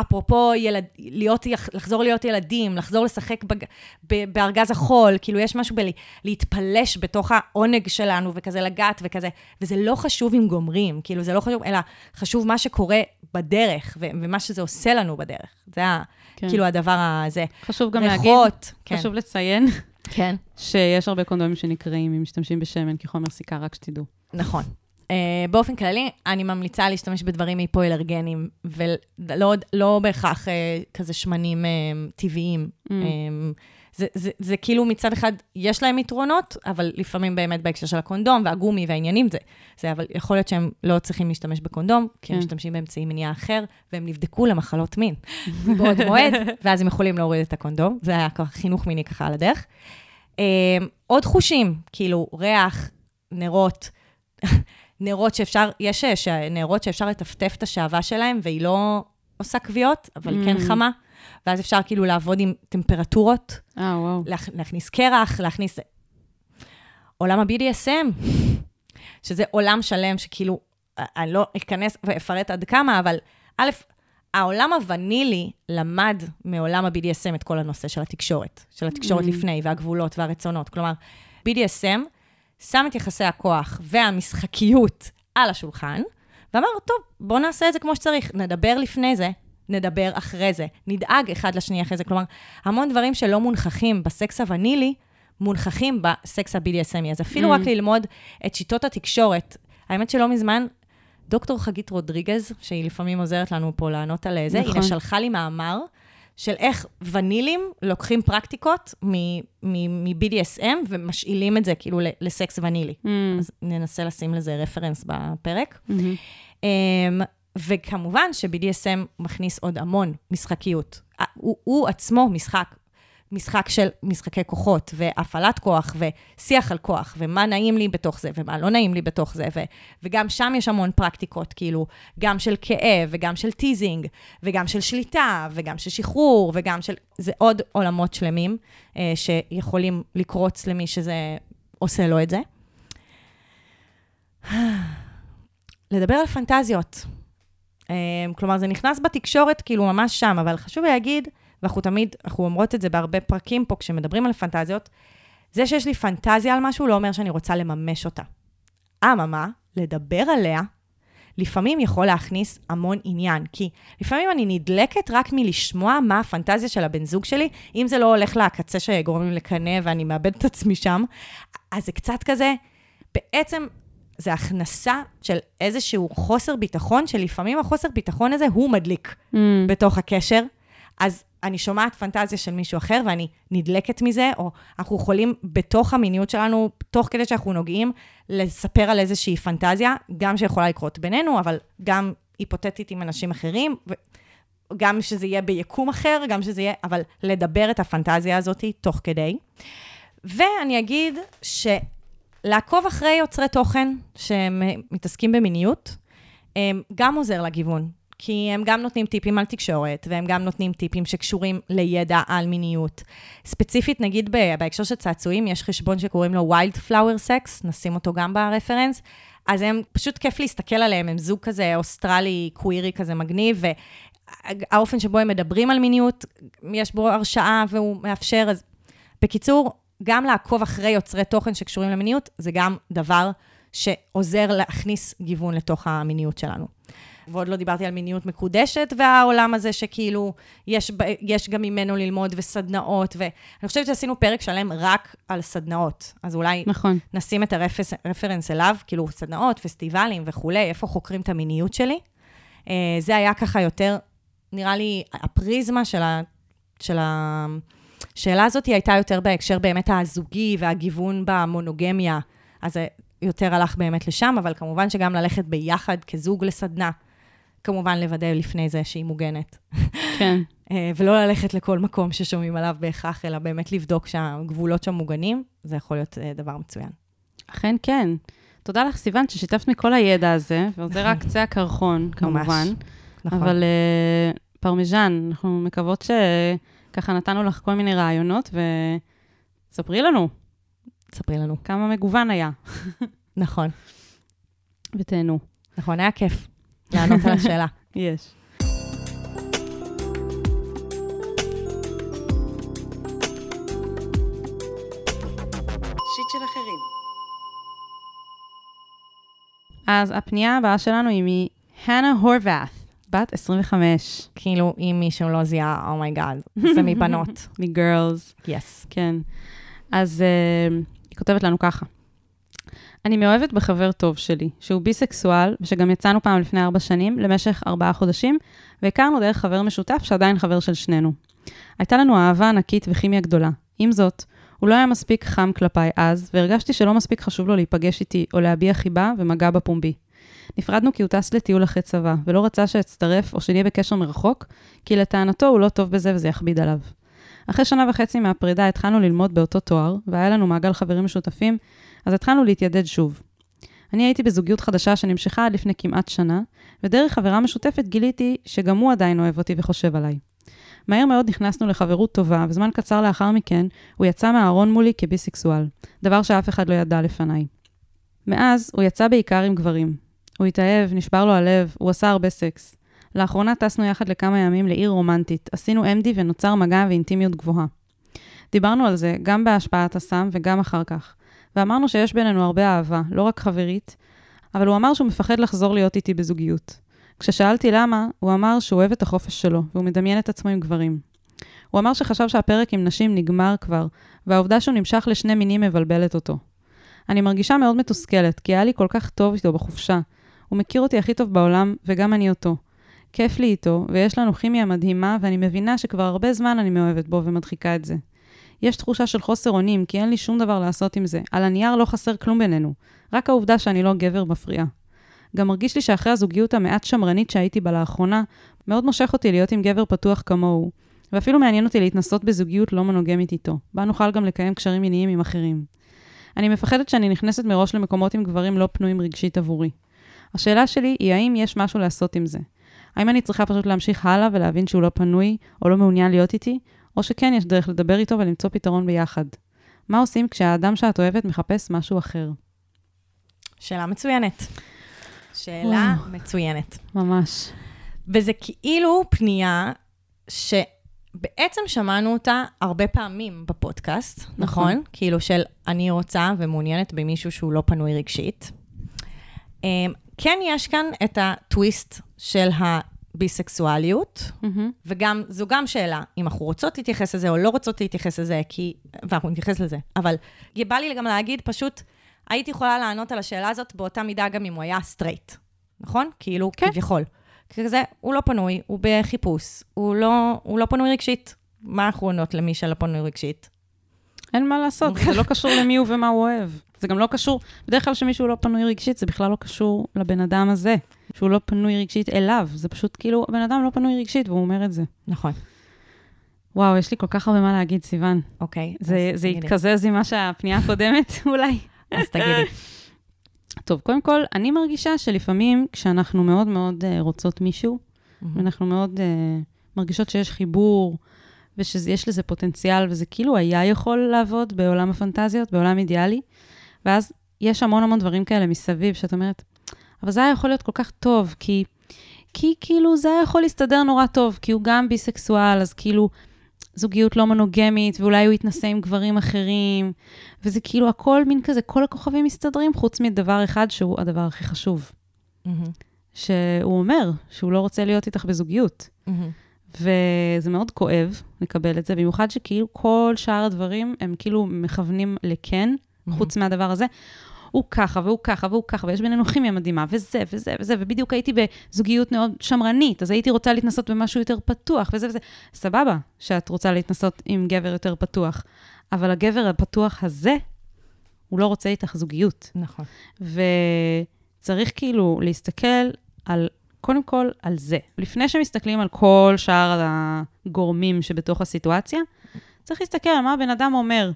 Speaker 1: אפרופו ילד, להיות, לחזור להיות ילדים, לחזור לשחק בג, ב, בארגז החול, כאילו יש משהו בלהתפלש בתוך העונג שלנו, וכזה לגעת וכזה, וזה לא חשוב אם גומרים, כאילו זה לא חשוב, אלא חשוב מה שקורה בדרך, ו, ומה שזה עושה לנו בדרך. זה ה,
Speaker 2: כן.
Speaker 1: כאילו הדבר הזה.
Speaker 2: חשוב גם להגיד,
Speaker 1: ריחות, כן.
Speaker 2: חשוב לציין
Speaker 1: כן.
Speaker 2: שיש הרבה קונדומים שנקראים אם משתמשים בשמן כחומר סיכה, רק שתדעו.
Speaker 1: נכון. Uh, באופן כללי, אני ממליצה להשתמש בדברים היפואלרגנים, ולא לא בהכרח uh, כזה שמנים uh, טבעיים.
Speaker 2: Mm.
Speaker 1: Um, זה, זה, זה כאילו מצד אחד, יש להם יתרונות, אבל לפעמים באמת בהקשר של הקונדום והגומי והעניינים זה, זה, אבל יכול להיות שהם לא צריכים להשתמש בקונדום, כי הם
Speaker 2: כן.
Speaker 1: משתמשים באמצעי מניעה אחר, והם נבדקו למחלות מין מבעוד מועד, ואז הם יכולים להוריד את הקונדום. זה היה חינוך מיני ככה על הדרך. Um, עוד חושים, כאילו ריח, נרות, נרות שאפשר, יש נרות שאפשר לטפטף את השעווה שלהם, והיא לא עושה כוויות, אבל כן
Speaker 2: Mm.
Speaker 1: חמה, ואז אפשר כאילו לעבוד עם טמפרטורות,
Speaker 2: אה, וואו.
Speaker 1: להכ- להכניס קרח, להכניס... עולם ה-BDSM, שזה עולם שלם שכאילו, אני לא אכנס ואפרט עד כמה, אבל א', העולם הוונילי למד מעולם ה-BDSM את כל הנושא של התקשורת, של התקשורת
Speaker 2: Mm.
Speaker 1: לפני והגבולות והרצונות. כלומר, BDSM שם את יחסי הכוח והמשחקיות על השולחן, ואמר, טוב, בואו נעשה את זה כמו שצריך. נדבר לפני זה, נדבר אחרי זה, נדאג אחד לשני אחרי זה. כלומר, המון דברים שלא מונחכים בסקס הוונילי, מונחכים בסקס ה-BDSMי. אז אפילו
Speaker 2: Mm.
Speaker 1: רק ללמוד את שיטות התקשורת. האמת שלא מזמן, דוקטור חגית רודריגז, שהיא לפעמים עוזרת לנו פה לענות על זה,
Speaker 2: נכון.
Speaker 1: היא שלחה לי מאמר של איך ונילים לוקחים פרקטיקות מ-BDSM ומשאילים את זה כאילו לסקס ונילי.
Speaker 2: Mm,
Speaker 1: אז ננסה לשים לזה רפרנס בפרק.
Speaker 2: מהמם.
Speaker 1: Um, וכמובן ש-BDSM מכניס עוד המון משחקיות. הוא, הוא עצמו משחק, משחק של משחקי כוחות, והפעלת כוח, ושיח על כוח, ומה נעים לי בתוך זה, ומה לא נעים לי בתוך זה, ו- וגם שם יש המון פרקטיקות, כאילו, גם של כאב, וגם של teasing, וגם של שליטה, וגם של שחרור, וגם של... זה עוד עולמות שלמים אה, שיכולים לקרוץ למי שזה עושה לו את זה. לדבר על פנטזיות. Um, כלומר, זה נכנס בתקשורת כאילו ממש שם, אבל חשוב להגיד, ואנחנו תמיד, אנחנו אומרות את זה בהרבה פרקים פה, כשמדברים על פנטזיות, זה שיש לי פנטזיה על משהו לא אומר שאני רוצה לממש אותה. אממה, לדבר עליה, לפעמים יכול להכניס המון עניין. כי לפעמים אני נדלקת רק מלשמוע מה הפנטזיה של הבן זוג שלי, אם זה לא הולך לקצה שגורם לי לקנא ואני מאבדת את עצמי שם, אז זה קצת כזה, בעצם זה הכנסה של איזשהו חוסר ביטחון, שלפעמים החוסר ביטחון הזה הוא מדליק
Speaker 2: Mm.
Speaker 1: בתוך הקשר. אז אני שומעת פנטזיה של מישהו אחר ואני נדלקת מזה, או אנחנו יכולים בתוך המיניות שלנו, תוך כדי שאנחנו נוגעים, לספר על איזושהי פנטזיה, גם שיכולה לקרות בינינו, אבל גם היפותטית עם אנשים אחרים, גם שזה יהיה ביקום אחר, גם שזה יהיה, אבל לדבר את הפנטזיה הזאת תוך כדי. ואני אגיד שלעקוב אחרי יוצרי תוכן שמתעסקים במיניות, הם גם עוזר לגיוון. כי הם גם נותנים טיפים על תקשורת, והם גם נותנים טיפים שקשורים לידע על מיניות. ספציפית, נגיד בהקשר של צעצועים, יש חשבון שקוראים לו Wild Flower Sex, נשים אותו גם ברפרנס, אז הם, פשוט כיף להסתכל עליהם, הם זוג כזה אוסטרלי, קווירי כזה מגניב, והאופן שבו הם מדברים על מיניות, יש בו הרשאה והוא מאפשר, אז בקיצור, גם לעקוב אחרי יוצרי תוכן שקשורים למיניות, זה גם דבר שעוזר להכניס גיוון לתוך המיניות שלנו. ועוד לא דיברתי על מיניות מקודשת והעולם הזה שכאילו יש, יש גם ממנו ללמוד וסדנאות, ואני חושבת שעשינו פרק שלם רק על סדנאות, אז אולי
Speaker 2: נכון.
Speaker 1: נשים את הרפרנס אליו, כאילו סדנאות, פסטיבלים וכולי, איפה חוקרים את המיניות שלי. אה, זה היה ככה יותר, נראה לי, הפריזמה של, ה, של השאלה הזאת הייתה יותר בהקשר באמת הזוגי והגיוון במונוגמיה, אז זה יותר הלך באמת לשם, אבל כמובן שגם ללכת ביחד כזוג לסדנה, כמובן לוודא לפני זה שהיא מוגנת.
Speaker 2: כן.
Speaker 1: אה, ולא ללכת לכל מקום ששומעים עליו בהכרח, אלא באמת לבדוק שהגבולות שם מוגנים, זה יכול להיות אה, דבר מצוין.
Speaker 2: אכן כן. תודה לך, סיוון, ששיתפת מכל הידע הזה, וזה רק קצה הקרחון, כמובן.
Speaker 1: נכון.
Speaker 2: אבל uh, פרמיז'ן, אנחנו מקוות שככה נתנו לך כל מיני רעיונות, וספרי לנו
Speaker 1: ספרי לנו.
Speaker 2: כמה מגוון היה,
Speaker 1: נכון,
Speaker 2: ותהנו.
Speaker 1: נכון, היה כיף לענות על השאלה.
Speaker 2: יש.
Speaker 5: shit של אחרים.
Speaker 2: אז הפנייה הבאה שלנו היא מהאנה הורבאת', בת 25,
Speaker 1: כאילו, אם מישהו לא זיהה, oh my god, זה מבנות.
Speaker 2: מ
Speaker 1: Girls. yes.
Speaker 2: כן. אז uh, היא כותבת לנו ככה. אני מאוהבת בחבר טוב שלי, שהוא ביסקסואל, ושגם יצאנו פעם לפני ארבע שנים, למשך ארבעה חודשים, והכרנו דרך חבר משותף שעדיין חבר של שנינו. הייתה לנו אהבה ענקית וכימיה גדולה. עם זאת, הוא לא היה מספיק חם כלפיי אז, והרגשתי שלא מספיק חשוב לו להיפגש איתי או להביע חיבה ומגע בפומבי. נפרדנו כי הוא טס לטיול אחרי צבא, ולא רצה שאצטרף או שנהיה בקשר מרחוק, כי לטענתו הוא לא טוב בזה וזה יכביד עליו. אחרי שנה וחצי מהפרידה התחלנו ללמוד באותו תואר, והיה לנו מעגל חברים משותפים, אז התחלנו להתיידד שוב. אני הייתי בזוגיות חדשה שנמשכה עד לפני כמעט שנה, ודרך חברה משותפת גיליתי שגם הוא עדיין אוהב אותי וחושב עליי. מהר מאוד נכנסנו לחברות טובה, וזמן קצר לאחר מכן הוא יצא מהארון מולי כביסקסואל, דבר שאף אחד לא ידע לפניי. מאז הוא יצא בעיקר עם גברים. הוא התאהב, נשבר לו הלב, הוא עשה הרבה סקס. לאחרונה טסנו יחד לכמה ימים לעיר רומנטית, עשינו MD ונוצר מגע ואינטימיות גבוהה. דיברנו על זה גם בהשפעת הסם וגם אחר כך, ואמרנו שיש בינינו הרבה אהבה, לא רק חברית, אבל הוא אמר שהוא מפחד לחזור להיות איתי בזוגיות. כששאלתי למה, הוא אמר שהוא אוהב את החופש שלו, והוא מדמיין את עצמו עם גברים. הוא אמר שחשב שהפרק עם נשים נגמר כבר, והעובדה שהוא נמשך לשני מינים מבלבלת אותו. אני מרגישה מאוד מתוסכלת, כי היה לי כל כך טוב איתו בחופשה. הוא מכיר אותי הכי טוב בעולם, וגם אני אותו. כיף לי איתו, ויש לנו כימיה מדהימה, ואני מבינה שכבר הרבה זמן אני מאוהבת בו ומדחיקה את זה. יש תחושה של חוסר אונים, כי אין לי שום דבר לעשות עם זה. על הנייר לא חסר כלום בינינו. רק העובדה שאני לא גבר מפריעה. גם מרגיש לי שאחרי הזוגיות המעט שמרנית שהייתי בה לאחרונה, מאוד מושך אותי להיות עם גבר פתוח כמוהו. ואפילו מעניין אותי להתנסות בזוגיות לא מונוגמית איתו, בה נוכל גם לקיים קשרים מיניים עם אחרים. אני מפחדת שאני נכנסת מראש למקומות עם גברים לא פנויים רגשית עבורי. השאלה שלי היא האם יש משהו לעשות עם זה. האם אני צריכה פשוט להמשיך הלאה ולהבין שהוא לא פנוי או לא מעוניין להיות איתי, או שכן יש דרך לדבר איתו ולמצוא פתרון ביחד. מה עושים כשהאדם שאת אוהבת מחפש משהו אחר?
Speaker 1: שאלה מצוינת. שאלה מצוינת.
Speaker 2: ממש.
Speaker 1: וזה כאילו פנייה בעצם שמענו אותה הרבה פעמים בפודקאסט, נכון?
Speaker 2: נכון.
Speaker 1: נכון? כאילו של אני רוצה ומעוניינת במישהו שהוא לא פנוי רגשית. כן יש כאן את הטוויסט של הביסקסואליות,
Speaker 2: מהמם.
Speaker 1: וגם, זו גם שאלה, אם אנחנו רוצות להתייחס לזה או לא רוצות להתייחס לזה, כי... ואנחנו נתייחס לזה. אבל בא לי גם להגיד, פשוט, הייתי יכולה לענות על השאלה הזאת באותה מידה גם אם הוא היה סטרייט, נכון? כאילו,
Speaker 2: כן.
Speaker 1: כביכול. כזה, הוא לא פנוי, הוא בחיפוש, הוא לא, הוא לא פנוי רגשית. מה אנחנו עונות למי שלא פנוי רגשית?
Speaker 2: אין מה לעשות, זה לא קשור למי הוא ומה הוא אוהב. זה גם לא קשור, בדרך כלל כשמישהו לא פנוי רגשית, זה בכלל לא קשור לבן אדם הזה, שהוא לא פנוי רגשית אליו. זה פשוט כאילו, הבן אדם לא פנוי רגשית, והוא אומר את זה.
Speaker 1: נכון.
Speaker 2: וואו, יש לי כל כך הרבה מה להגיד, סיוון.
Speaker 1: אוקיי.
Speaker 2: זה, זה. התקזז עם מה שהפנייה הקודמת, אולי.
Speaker 1: אז תגידי.
Speaker 2: טוב, קודם כל, אני מרגישה שלפעמים כשאנחנו מאוד מאוד uh, רוצות מישהו, ואנחנו מאוד uh, מרגישות שיש חיבור, ושיש לזה פוטנציאל, וזה כאילו היה יכול לעבוד בעולם הפנטזיות, בעולם אידיאלי, ואז יש המון המון דברים כאלה מסביב, שאת אומרת, אבל זה היה יכול להיות כל כך טוב, כי, כי כאילו זה היה יכול להסתדר נורא טוב, כי הוא גם ביסקסואל, אז כאילו זוגיות לא מונוגמית, ואולי הוא יתנסה עם גברים אחרים, וזה כאילו הכל מין כזה, כל הכוכבים מסתדרים, חוץ מדבר אחד שהוא הדבר הכי חשוב.
Speaker 1: מהמם,
Speaker 2: שהוא אומר שהוא לא רוצה להיות איתך בזוגיות.
Speaker 1: מהמם.
Speaker 2: וזה מאוד כואב לקבל את זה, במיוחד שכאילו כל שאר הדברים הם כאילו מכוונים לכן, חוץ מהדבר הזה. הוא ככה, והוא ככה, והוא ככה, ויש בינינו כימיה מדהימה, וזה, וזה, וזה, ובדיוק הייתי בזוגיות מאוד שמרנית, אז הייתי רוצה להתנסות במשהו יותר פתוח, וזה וזה. סבבה שאת רוצה להתנסות עם גבר יותר פתוח, אבל הגבר הפתוח הזה, הוא לא רוצה איתך זוגיות.
Speaker 1: נכון.
Speaker 2: וצריך כאילו להסתכל על, קודם כל, על זה. לפני שמסתכלים על כל שאר הגורמים שבתוך הסיטואציה, צריך להסתכל על מה הבן אדם אומר.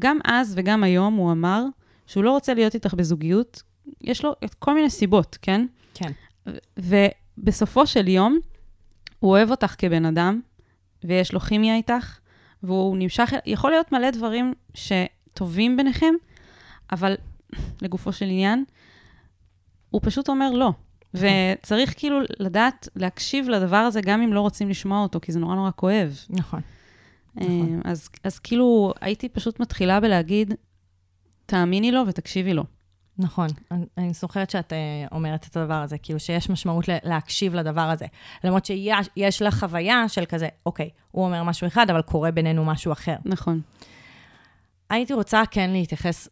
Speaker 2: גם אז וגם היום הוא אמר שהוא לא רוצה להיות איתך בזוגיות, יש לו את כל מיני סיבות, כן?
Speaker 1: כן.
Speaker 2: ובסופו של יום, הוא אוהב אותך כבן אדם, ויש לו כימיה איתך, והוא נמשך, יכול להיות מלא דברים שטובים ביניכם, אבל לגופו של עניין, הוא פשוט אומר לא. וצריך כאילו לדעת להקשיב לדבר הזה, גם אם לא רוצים לשמוע אותו, כי זה נורא נורא כואב.
Speaker 1: נכון.
Speaker 2: אה, אז, אז כאילו, הייתי פשוט מתחילה בלהגיד, תאמיני לו ותקשיבי לו.
Speaker 1: נכון. אני, זוכרת שאת אה, אומרת את הדבר הזה, כאילו שיש משמעות להקשיב לדבר הזה. למרות שיש יש לך חוויה של כזה, אוקיי, הוא אומר משהו אחד, אבל קורה בינינו משהו אחר.
Speaker 2: נכון.
Speaker 1: הייתי רוצה כן להתייחס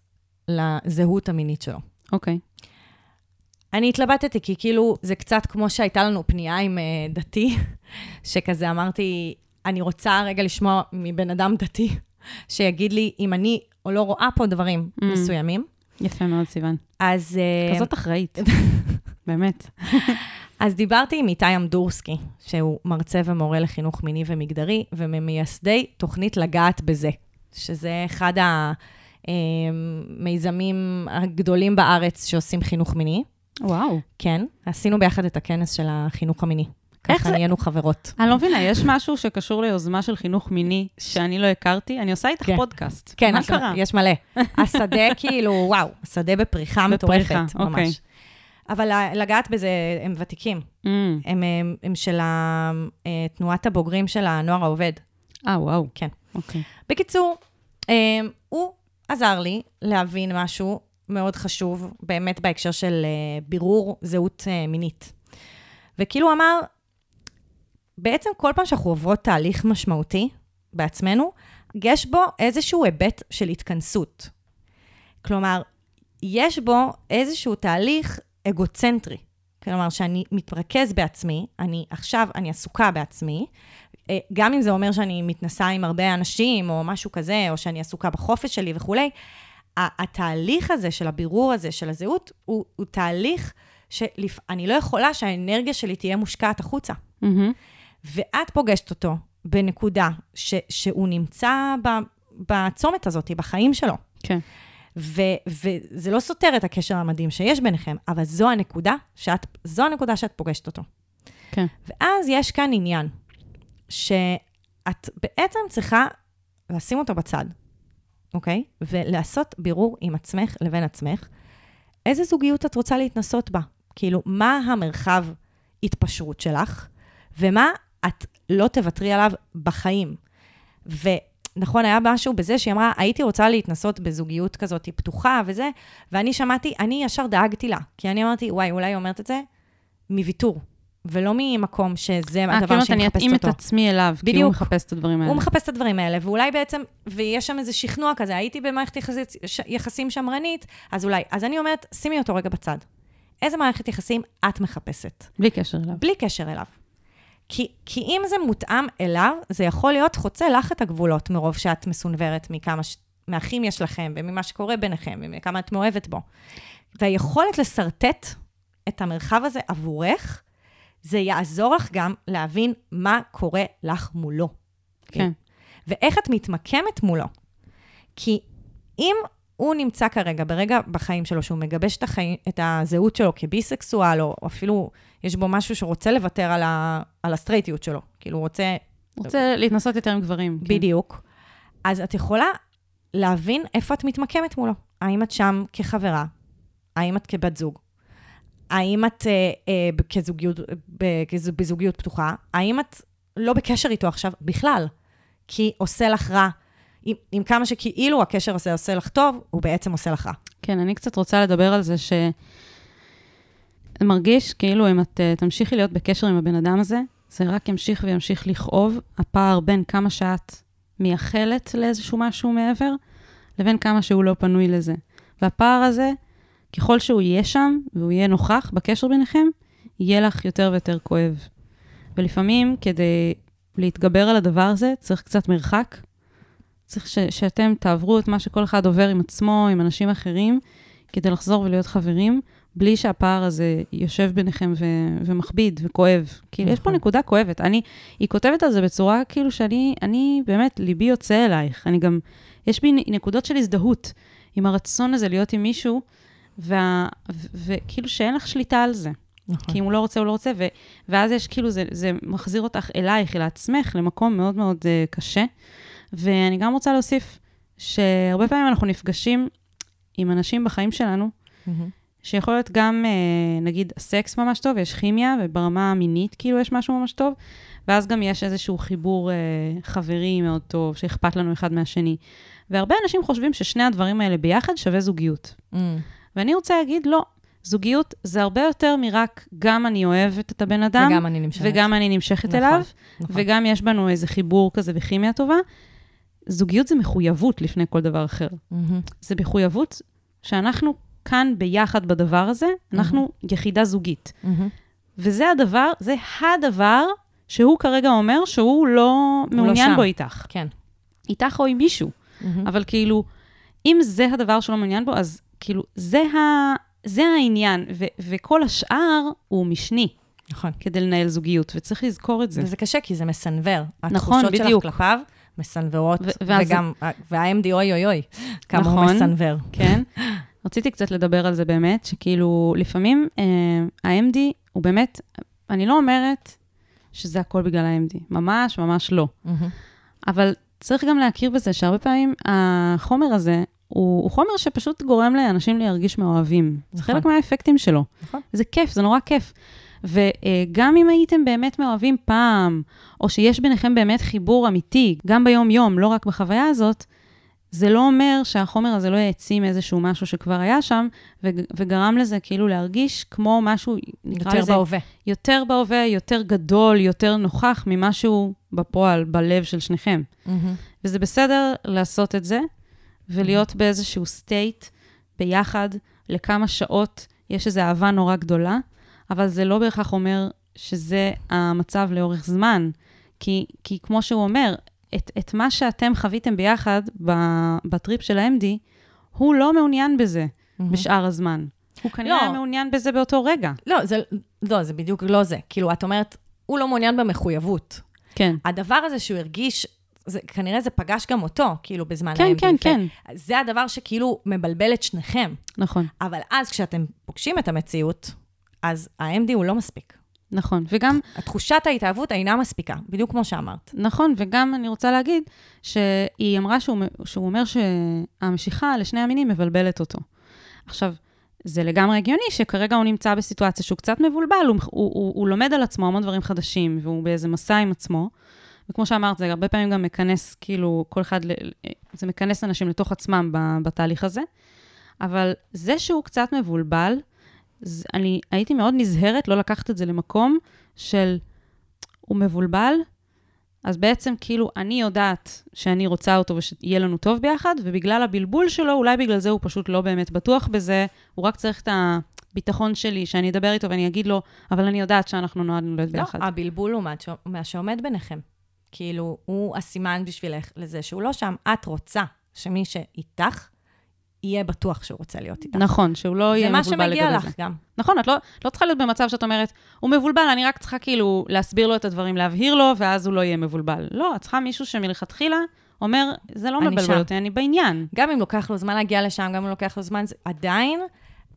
Speaker 1: לזהות המינית שלו.
Speaker 2: אוקיי.
Speaker 1: אני התלבטתי, כי כאילו, זה קצת כמו שהייתה לנו פנייה עם אה, דתי, שכזה אמרתי, אני רוצה רגע לשמוע מבן אדם דתי, שיגיד לי אם אני או לא רואה פה דברים
Speaker 2: Mm.
Speaker 1: מסוימים.
Speaker 2: יפה מאוד, סיוון.
Speaker 1: אז... אה,
Speaker 2: כזאת אחראית. באמת.
Speaker 1: אז דיברתי עם איתי אמדורסקי, שהוא מרצה ומורה לחינוך מיני ומגדרי, וממייסדי תוכנית לגעת בזה, שזה אחד המיזמים הגדולים בארץ שעושים חינוך מיני.
Speaker 2: וואו.
Speaker 1: כן, עשינו ביחד את הכנס של החינוך המיני. ככה
Speaker 2: זה-
Speaker 1: נהיינו חברות.
Speaker 2: אני לא מבינה, יש משהו שקשור ליוזמה של חינוך מיני שאני לא הכרתי? אני עושה איתך
Speaker 1: כן.
Speaker 2: פודקאסט.
Speaker 1: כן,
Speaker 2: מה
Speaker 1: יש-
Speaker 2: קרה?
Speaker 1: יש מלא. השדה כאילו, וואו, השדה בפריחה מטורפת,
Speaker 2: אוקיי.
Speaker 1: ממש. אבל לגעת בזה, הם ותיקים.
Speaker 2: Mm.
Speaker 1: הם, הם, הם של אה, תנועת הבוגרים של הנוער העובד.
Speaker 2: אה, וואו.
Speaker 1: כן.
Speaker 2: אוקיי.
Speaker 1: בקיצור, אה, הוא עזר לי להבין משהו מאוד חשוב, באמת בהקשר של אה, בירור זהות אה, מינית. וכאילו הוא אמר, בעצם כל פעם שאנחנו עוברות תהליך משמעותי בעצמנו, יש בו איזשהו היבט של התכנסות. כלומר, יש בו איזשהו תהליך אגוצנטרי. כלומר, שאני מתרכז בעצמי, אני עכשיו, אני עסוקה בעצמי, אה, גם אם זה אומר שאני מתנסה עם הרבה אנשים, או משהו כזה, או שאני עסוקה בחופש שלי וכולי, התהליך הזה של הבירור הזה של הזהות, הוא, הוא תהליך שאני לא יכולה שהאנרגיה שלי תהיה מושקעת החוצה.
Speaker 2: מהמם.
Speaker 1: ואת פוגשת אותו בנקודה ש, שהוא נמצא ב, בצומת הזאת, בחיים שלו.
Speaker 2: כן.
Speaker 1: ו, וזה לא סותר את הקשר המדהים שיש ביניכם, אבל זו הנקודה שאת, זו הנקודה שאת פוגשת אותו.
Speaker 2: כן.
Speaker 1: ואז יש כאן עניין, שאת בעצם צריכה לשים אותו בצד, אוקיי? ולעשות בירור עם עצמך לבין עצמך, איזה זוגיות את רוצה להתנסות בה? כאילו, מה המרחב התפשרות שלך, ומה את לא תוותרי עליו בחיים. ונכון, היה משהו בזה שהיא אמרה, הייתי רוצה להתנסות בזוגיות כזאת פתוחה וזה, ואני שמעתי, אני ישר דאגתי לה, כי אני אמרתי, וואי, אולי היא אומרת את זה מוויתור, ולא ממקום שזה
Speaker 2: אה,
Speaker 1: הדבר
Speaker 2: כאילו
Speaker 1: שהיא
Speaker 2: אני
Speaker 1: מחפשת
Speaker 2: אתאים את
Speaker 1: אותו.
Speaker 2: עצמי אליו, כי הוא
Speaker 1: בדיוק.
Speaker 2: מחפש את הדברים האלה.
Speaker 1: הוא מחפש את הדברים האלה, ואולי בעצם, ויש שם איזה שכנוע כזה, הייתי במערכת יחסית, יחסים שמרנית, אז אולי, אז אני אומרת, שימי אותו רגע בצד. איזה מערכת יחסים את מחפשת?
Speaker 2: בלי קשר אליו.
Speaker 1: בלי קשר אליו. כי, כי אם זה מותאם אליו, זה יכול להיות חוצה לך את הגבולות מרוב שאת מסונוורת מכמה, ש... מהאחים יש לכם, וממה שקורה ביניכם, ומכמה את מאוהבת בו. והיכולת לשרטט את המרחב הזה עבורך, זה יעזור לך גם להבין מה קורה לך מולו.
Speaker 2: כן.
Speaker 1: ואיך את מתמקמת מולו. כי אם הוא נמצא כרגע, ברגע בחיים שלו, שהוא מגבש את, החיים, את הזהות שלו כביסקסואל, או אפילו יש בו משהו שרוצה לוותר על, ה, על הסטרייטיות שלו, כאילו הוא רוצה
Speaker 2: רוצה להתנסות יותר עם גברים. כן.
Speaker 1: בדיוק. אז את יכולה להבין איפה את מתמקמת מולו. האם את שם כחברה? האם את כבת זוג? האם את אה, אה, כזוגיות, בזוגיות פתוחה? האם את לא בקשר איתו עכשיו בכלל? כי עושה לך רע. עם, עם כמה שכאילו הקשר הזה עושה לך טוב, הוא בעצם עושה לך רע.
Speaker 2: כן, אני קצת רוצה לדבר על זה ש... מרגיש כאילו אם את uh, תמשיכי להיות בקשר עם הבן אדם הזה, זה רק ימשיך וימשיך לכאוב, הפער בין כמה שאת מייחלת לאיזשהו משהו מעבר, לבין כמה שהוא לא פנוי לזה. והפער הזה, ככל שהוא יהיה שם, והוא יהיה נוכח בקשר ביניכם, יהיה לך יותר ויותר כואב. ולפעמים, כדי להתגבר על הדבר הזה, צריך קצת מרחק. צריך ש- שאתם תעברו את מה שכל אחד עובר עם עצמו, עם אנשים אחרים, כדי לחזור ולהיות חברים, בלי שהפער הזה יושב ביניכם ו- ומכביד וכואב. כאילו, יש פה
Speaker 1: נכון.
Speaker 2: נקודה כואבת. אני, היא כותבת על זה בצורה כאילו שאני, אני באמת, ליבי יוצא אלייך. אני גם, יש בי נקודות של הזדהות עם הרצון הזה להיות עם מישהו, וכאילו שאין לך שליטה על זה.
Speaker 1: נכון.
Speaker 2: כי אם הוא לא רוצה, הוא לא רוצה, ו- ואז יש כאילו, זה, זה מחזיר אותך אלייך, אל עצמך, למקום מאוד מאוד uh, קשה. ואני גם רוצה להוסיף שהרבה פעמים אנחנו נפגשים עם אנשים בחיים שלנו,
Speaker 1: מהמם.
Speaker 2: שיכול להיות גם, אה, נגיד, סקס ממש טוב, יש כימיה, וברמה המינית כאילו יש משהו ממש טוב, ואז גם יש איזשהו חיבור אה, חברי מאוד טוב, שאכפת לנו אחד מהשני. והרבה אנשים חושבים ששני הדברים האלה ביחד שווה זוגיות.
Speaker 1: Mm,
Speaker 2: ואני רוצה להגיד, לא, זוגיות זה הרבה יותר מרק גם אני אוהבת את הבן אדם,
Speaker 1: וגם אני נמשכת.
Speaker 2: וגם אני נמשכת
Speaker 1: נכון,
Speaker 2: אליו,
Speaker 1: נכון.
Speaker 2: וגם יש בנו איזה חיבור כזה וכימיה טובה. זוגיות זה מחויבות לפני כל דבר אחר.
Speaker 1: מהמם.
Speaker 2: זה מחויבות שאנחנו כאן ביחד בדבר הזה, אנחנו יחידה זוגית.
Speaker 1: מהמם.
Speaker 2: וזה הדבר, זה הדבר שהוא כרגע אומר שהוא לא מעוניין
Speaker 1: שם.
Speaker 2: בו איתך.
Speaker 1: כן.
Speaker 2: איתך או עם מישהו.
Speaker 1: מהמם.
Speaker 2: אבל כאילו, אם זה הדבר שלא מעוניין בו, אז כאילו, זה, ה, זה העניין, ו, וכל השאר הוא משני
Speaker 1: נכון.
Speaker 2: כדי לנהל זוגיות, וצריך לזכור את זה.
Speaker 1: וזה קשה, כי זה מסנוור.
Speaker 2: נכון,
Speaker 1: התחושות
Speaker 2: בדיוק.
Speaker 1: שלך כלפיו מסנוורות,
Speaker 2: ואז
Speaker 1: וגם, וה-MD אוי אוי אוי, כמה הוא
Speaker 2: נכון.
Speaker 1: מסנוור.
Speaker 2: כן? רציתי קצת לדבר על זה באמת, שכאילו, לפעמים אה, ה-MD הוא באמת, אני לא אומרת שזה הכל בגלל ה-MD, ממש ממש לא.
Speaker 1: מהמם.
Speaker 2: אבל צריך גם להכיר בזה שהרבה פעמים החומר הזה, הוא, הוא חומר שפשוט גורם לאנשים להרגיש מאוהבים. זה
Speaker 1: נכון.
Speaker 2: חלק מהאפקטים שלו.
Speaker 1: נכון.
Speaker 2: זה כיף, זה נורא כיף. וגם אם הייתם באמת מאוהבים פעם, או שיש ביניכם באמת חיבור אמיתי, גם ביום-יום, לא רק בחוויה הזאת, זה לא אומר שהחומר הזה לא העצים איזשהו משהו שכבר היה שם, וגרם לזה כאילו להרגיש כמו משהו, נקרא
Speaker 1: יותר
Speaker 2: לזה,
Speaker 1: בהווה.
Speaker 2: יותר בהווה, יותר גדול, יותר נוכח ממשהו בפועל, בלב של שניכם.
Speaker 1: מהמם.
Speaker 2: וזה בסדר לעשות את זה, ולהיות באיזשהו סטייט ביחד לכמה שעות, יש איזו אהבה נורא גדולה, אבל זה לא בהכרח אומר שזה המצב לאורך זמן. כי, כי כמו שהוא אומר, את, את מה שאתם חוויתם ביחד בטריפ של ה-MD, הוא לא מעוניין בזה
Speaker 1: מהמם.
Speaker 2: בשאר הזמן. הוא כנראה
Speaker 1: לא.
Speaker 2: מעוניין בזה באותו רגע.
Speaker 1: לא, זה, לא, זה בדיוק לא זה. כאילו, את אומרת, הוא לא מעוניין במחויבות.
Speaker 2: כן.
Speaker 1: הדבר הזה שהוא הרגיש, זה, כנראה זה פגש גם אותו, כאילו, בזמן
Speaker 2: כן,
Speaker 1: ה-MD.
Speaker 2: כן, כן.
Speaker 1: זה הדבר שכאילו מבלבל את שניכם.
Speaker 2: נכון,
Speaker 1: אבל אז, כשאתם פוגשים את המציאות, אז ה-MD הוא לא מספיק.
Speaker 2: נכון. וגם,
Speaker 1: תחושת ההתאהבות אינה מספיקה, בדיוק כמו שאמרת.
Speaker 2: נכון, וגם אני רוצה להגיד שהיא אמרה שהוא, שהוא אומר שהמשיכה לשני המינים מבלבלת אותו. עכשיו, זה לגמרי הגיוני שכרגע הוא נמצא בסיטואציה שהוא קצת מבולבל, הוא, הוא, הוא, הוא לומד על עצמו המון דברים חדשים, והוא באיזה מסע עם עצמו. וכמו שאמרת, זה הרבה פעמים גם מכנס, כאילו, כל אחד, זה מכנס אנשים לתוך עצמם בתהליך הזה. אבל זה שהוא קצת מבולבל, אני הייתי מאוד נזהרת לא לקחת את זה למקום של, הוא מבולבל, אז בעצם כאילו אני יודעת שאני רוצה אותו ושיהיה לנו טוב ביחד, ובגלל הבלבול שלו, אולי בגלל זה הוא פשוט לא באמת בטוח בזה, הוא רק צריך את הביטחון שלי, שאני אדבר איתו ואני אגיד לו, אבל אני יודעת שאנחנו נועדנו להיות
Speaker 1: לא,
Speaker 2: ביחד.
Speaker 1: הבלבול הוא מה שעומד ביניכם. כאילו, הוא הסימן בשבילך לזה שהוא לא שם. את רוצה שמי שאיתך, יהיה בטוח שהוא רוצה להיות איתך.
Speaker 2: נכון, שהוא לא יהיה
Speaker 1: זה מה
Speaker 2: מבולבל לגבי
Speaker 1: שמגיע
Speaker 2: זה.
Speaker 1: לך גם.
Speaker 2: נכון, את לא, לא צריכה להיות במצב שאת אומרת, הוא מבולבל, אני רק צריכה כאילו להסביר לו את הדברים, להבהיר לו, ואז הוא לא יהיה מבולבל. לא, את צריכה מישהו שמלכתחילה אומר, זה לא מבלבל
Speaker 1: שם."
Speaker 2: אותי, אני בעניין.
Speaker 1: גם אם לוקח לו זמן להגיע לשם, גם אם לוקח לו זמן, זה- עדיין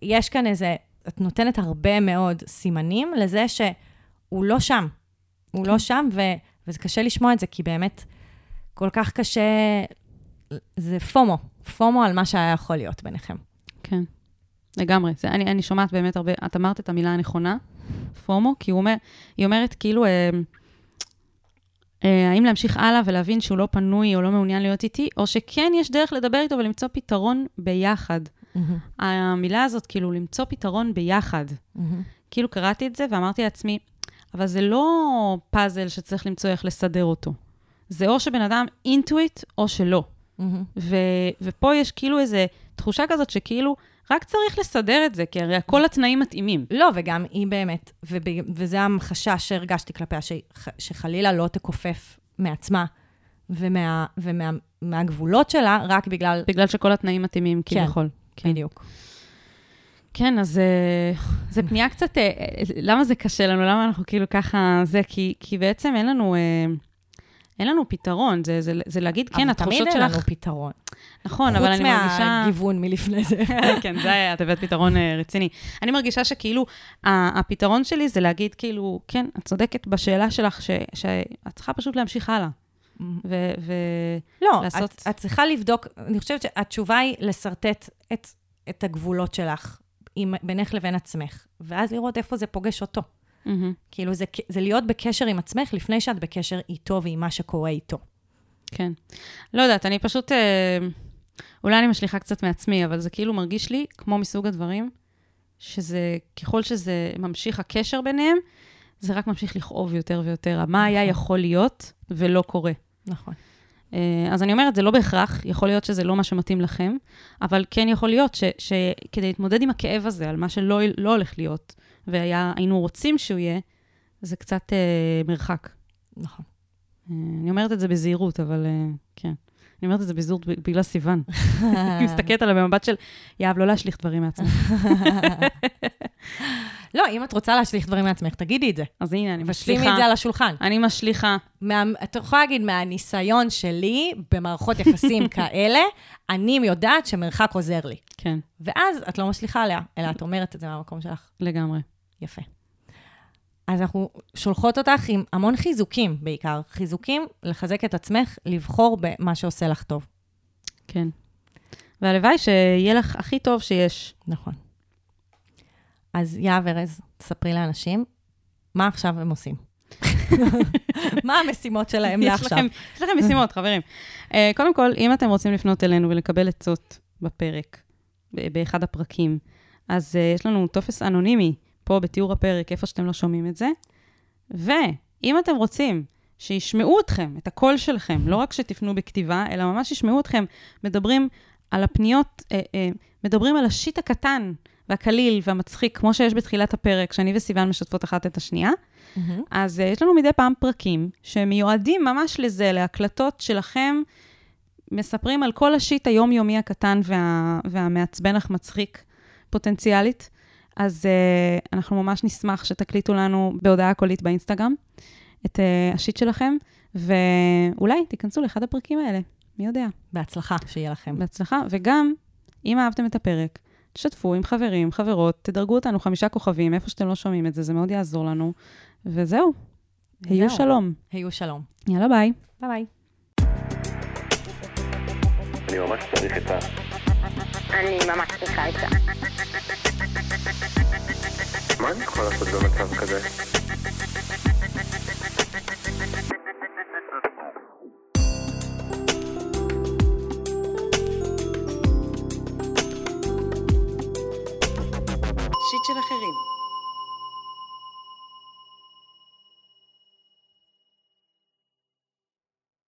Speaker 1: יש כאן איזה, את נותנת הרבה מאוד סימנים לזה שהוא לא שם. הוא לא שם, ו, וזה קשה לשמוע את זה, כי באמת כל כך קשה, זה פומו, פומו על מה שהיה יכול להיות ביניכם.
Speaker 2: כן, לגמרי. זה, אני, אני שומעת באמת הרבה, את אמרת את המילה הנכונה, פומו, כי הוא אומר, היא אומרת כאילו, אה, אה, האם להמשיך הלאה ולהבין שהוא לא פנוי או לא מעוניין להיות איתי, או שכן יש דרך לדבר איתו ולמצוא פתרון ביחד. המילה הזאת, כאילו, למצוא פתרון ביחד. כאילו קראתי את זה ואמרתי לעצמי, אבל זה לא פאזל שצריך למצוא איך לסדר אותו. זה או שבן אדם אינטואיט או שלא. ו- ופה יש כאילו איזו תחושה כזאת שכאילו, רק צריך לסדר את זה, כי הרי כל התנאים מתאימים.
Speaker 1: לא, וגם היא באמת, וב, וזה החשש שהרגשתי כלפיה, ש, שחלילה לא תכופף מעצמה ומה, ומה, שלה, רק בגלל...
Speaker 2: בגלל שכל התנאים מתאימים
Speaker 1: כן.
Speaker 2: כביכול. כן.
Speaker 1: בדיוק.
Speaker 2: כן, אז אה, זה פנייה קצת, אה, אה, למה זה קשה לנו? למה אנחנו כאילו ככה, זה, כי, כי בעצם אין לנו, אין לנו פתרון, זה, זה, זה להגיד, כן, התחושות
Speaker 1: אבל תמיד אין
Speaker 2: שלך...
Speaker 1: לנו פתרון.
Speaker 2: נכון, אבל אני מרגישה...
Speaker 1: חוץ מהגיוון מלפני זה.
Speaker 2: כן, זה היה, את הבאת פתרון רציני. אני מרגישה שכאילו, הפתרון שלי זה להגיד, כאילו, כן, את צודקת בשאלה שלך, ש- שאת צריכה פשוט להמשיך הלאה. ו... ו-
Speaker 1: לא,
Speaker 2: לעשות-
Speaker 1: את, את צריכה לבדוק, אני חושבת שהתשובה היא לשרטט את, את הגבולות שלך עם, בינך לבין עצמך, ואז לראות איפה זה פוגש אותו.
Speaker 2: מהמם.
Speaker 1: כאילו, זה, זה להיות בקשר עם עצמך לפני שאת בקשר איתו ועם מה שקורה איתו.
Speaker 2: כן. לא יודעת, אני פשוט... אה, אולי אני משליכה קצת מעצמי, אבל זה כאילו מרגיש לי כמו מסוג הדברים, שזה, ככל שזה ממשיך הקשר ביניהם, זה רק ממשיך לכאוב יותר ויותר. מה היה יכול להיות ולא קורה.
Speaker 1: נכון.
Speaker 2: אה, אז אני אומרת, זה לא בהכרח, יכול להיות שזה לא מה שמתאים לכם, אבל כן יכול להיות ש, שכדי להתמודד עם הכאב הזה, על מה שלא לא הולך להיות, והיינו רוצים שהוא יהיה, זה קצת אה, מרחק.
Speaker 1: נכון.
Speaker 2: אה, אני אומרת את זה בזהירות, אבל אה, כן. אני אומרת את זה בזהירות בגלל סיוון. אני מסתכלת עליה במבט של, יאהב, לא להשליך דברים מעצמך.
Speaker 1: לא, אם את רוצה להשליך דברים מעצמך, תגידי את זה.
Speaker 2: אז הנה, אני משליכה.
Speaker 1: את זה על השולחן.
Speaker 2: אני משליכה.
Speaker 1: מה, את יכולה להגיד, מהניסיון שלי במערכות יחסים כאלה, אני יודעת שמרחק עוזר לי.
Speaker 2: כן,
Speaker 1: ואז את לא משליכה עליה, אלא את אומרת את זה מהמקום שלך.
Speaker 2: לגמרי.
Speaker 1: יפה. אז אנחנו שולחות אותך עם המון חיזוקים בעיקר. חיזוקים לחזק את עצמך, לבחור במה שעושה לך טוב.
Speaker 2: כן. והלוואי שיהיה לך הכי טוב שיש.
Speaker 1: נכון. אז יהב ארז, תספרי לאנשים, מה עכשיו הם עושים? מה המשימות שלהם
Speaker 2: יש
Speaker 1: לעכשיו?
Speaker 2: לכם- יש לכם משימות, חברים. אה, קודם כל, אם אתם רוצים לפנות אלינו ולקבל עצות בפרק, באחד הפרקים, אז אה, יש לנו טופס אנונימי פה בתיאור הפרק, איפה שאתם לא שומעים את זה. ואם אתם רוצים שישמעו אתכם, את הקול שלכם, לא רק שתפנו בכתיבה, אלא ממש ישמעו אתכם מדברים על הפניות, אה, אה, מדברים על השיט הקטן והקליל והמצחיק, כמו שיש בתחילת הפרק, שאני וסיוון משתפות אחת את השנייה.
Speaker 1: מהמם.
Speaker 2: אז uh, יש לנו מדי פעם פרקים שמיועדים ממש לזה, להקלטות שלכם, מספרים על כל השיט היומיומי הקטן וה, והמעצבן אך מצחיק פוטנציאלית. אז uh, אנחנו ממש נשמח שתקליטו לנו בהודעה קולית באינסטגרם את uh, השיט שלכם, ואולי תיכנסו לאחד הפרקים האלה, מי יודע.
Speaker 1: בהצלחה, שיהיה לכם.
Speaker 2: בהצלחה, וגם, אם אהבתם את הפרק, תשתפו עם חברים, חברות, תדרגו אותנו חמישה כוכבים, איפה שאתם לא שומעים את זה, זה מאוד יעזור לנו. וזהו, היו. שלום.
Speaker 1: היו שלום.
Speaker 2: יאללה, ביי.
Speaker 1: ביי ביי.
Speaker 3: אני ממש צריך את ה...
Speaker 4: אני ממש צריכה את זה.
Speaker 3: יכול לעשות במצב כזה?
Speaker 5: של אחרים.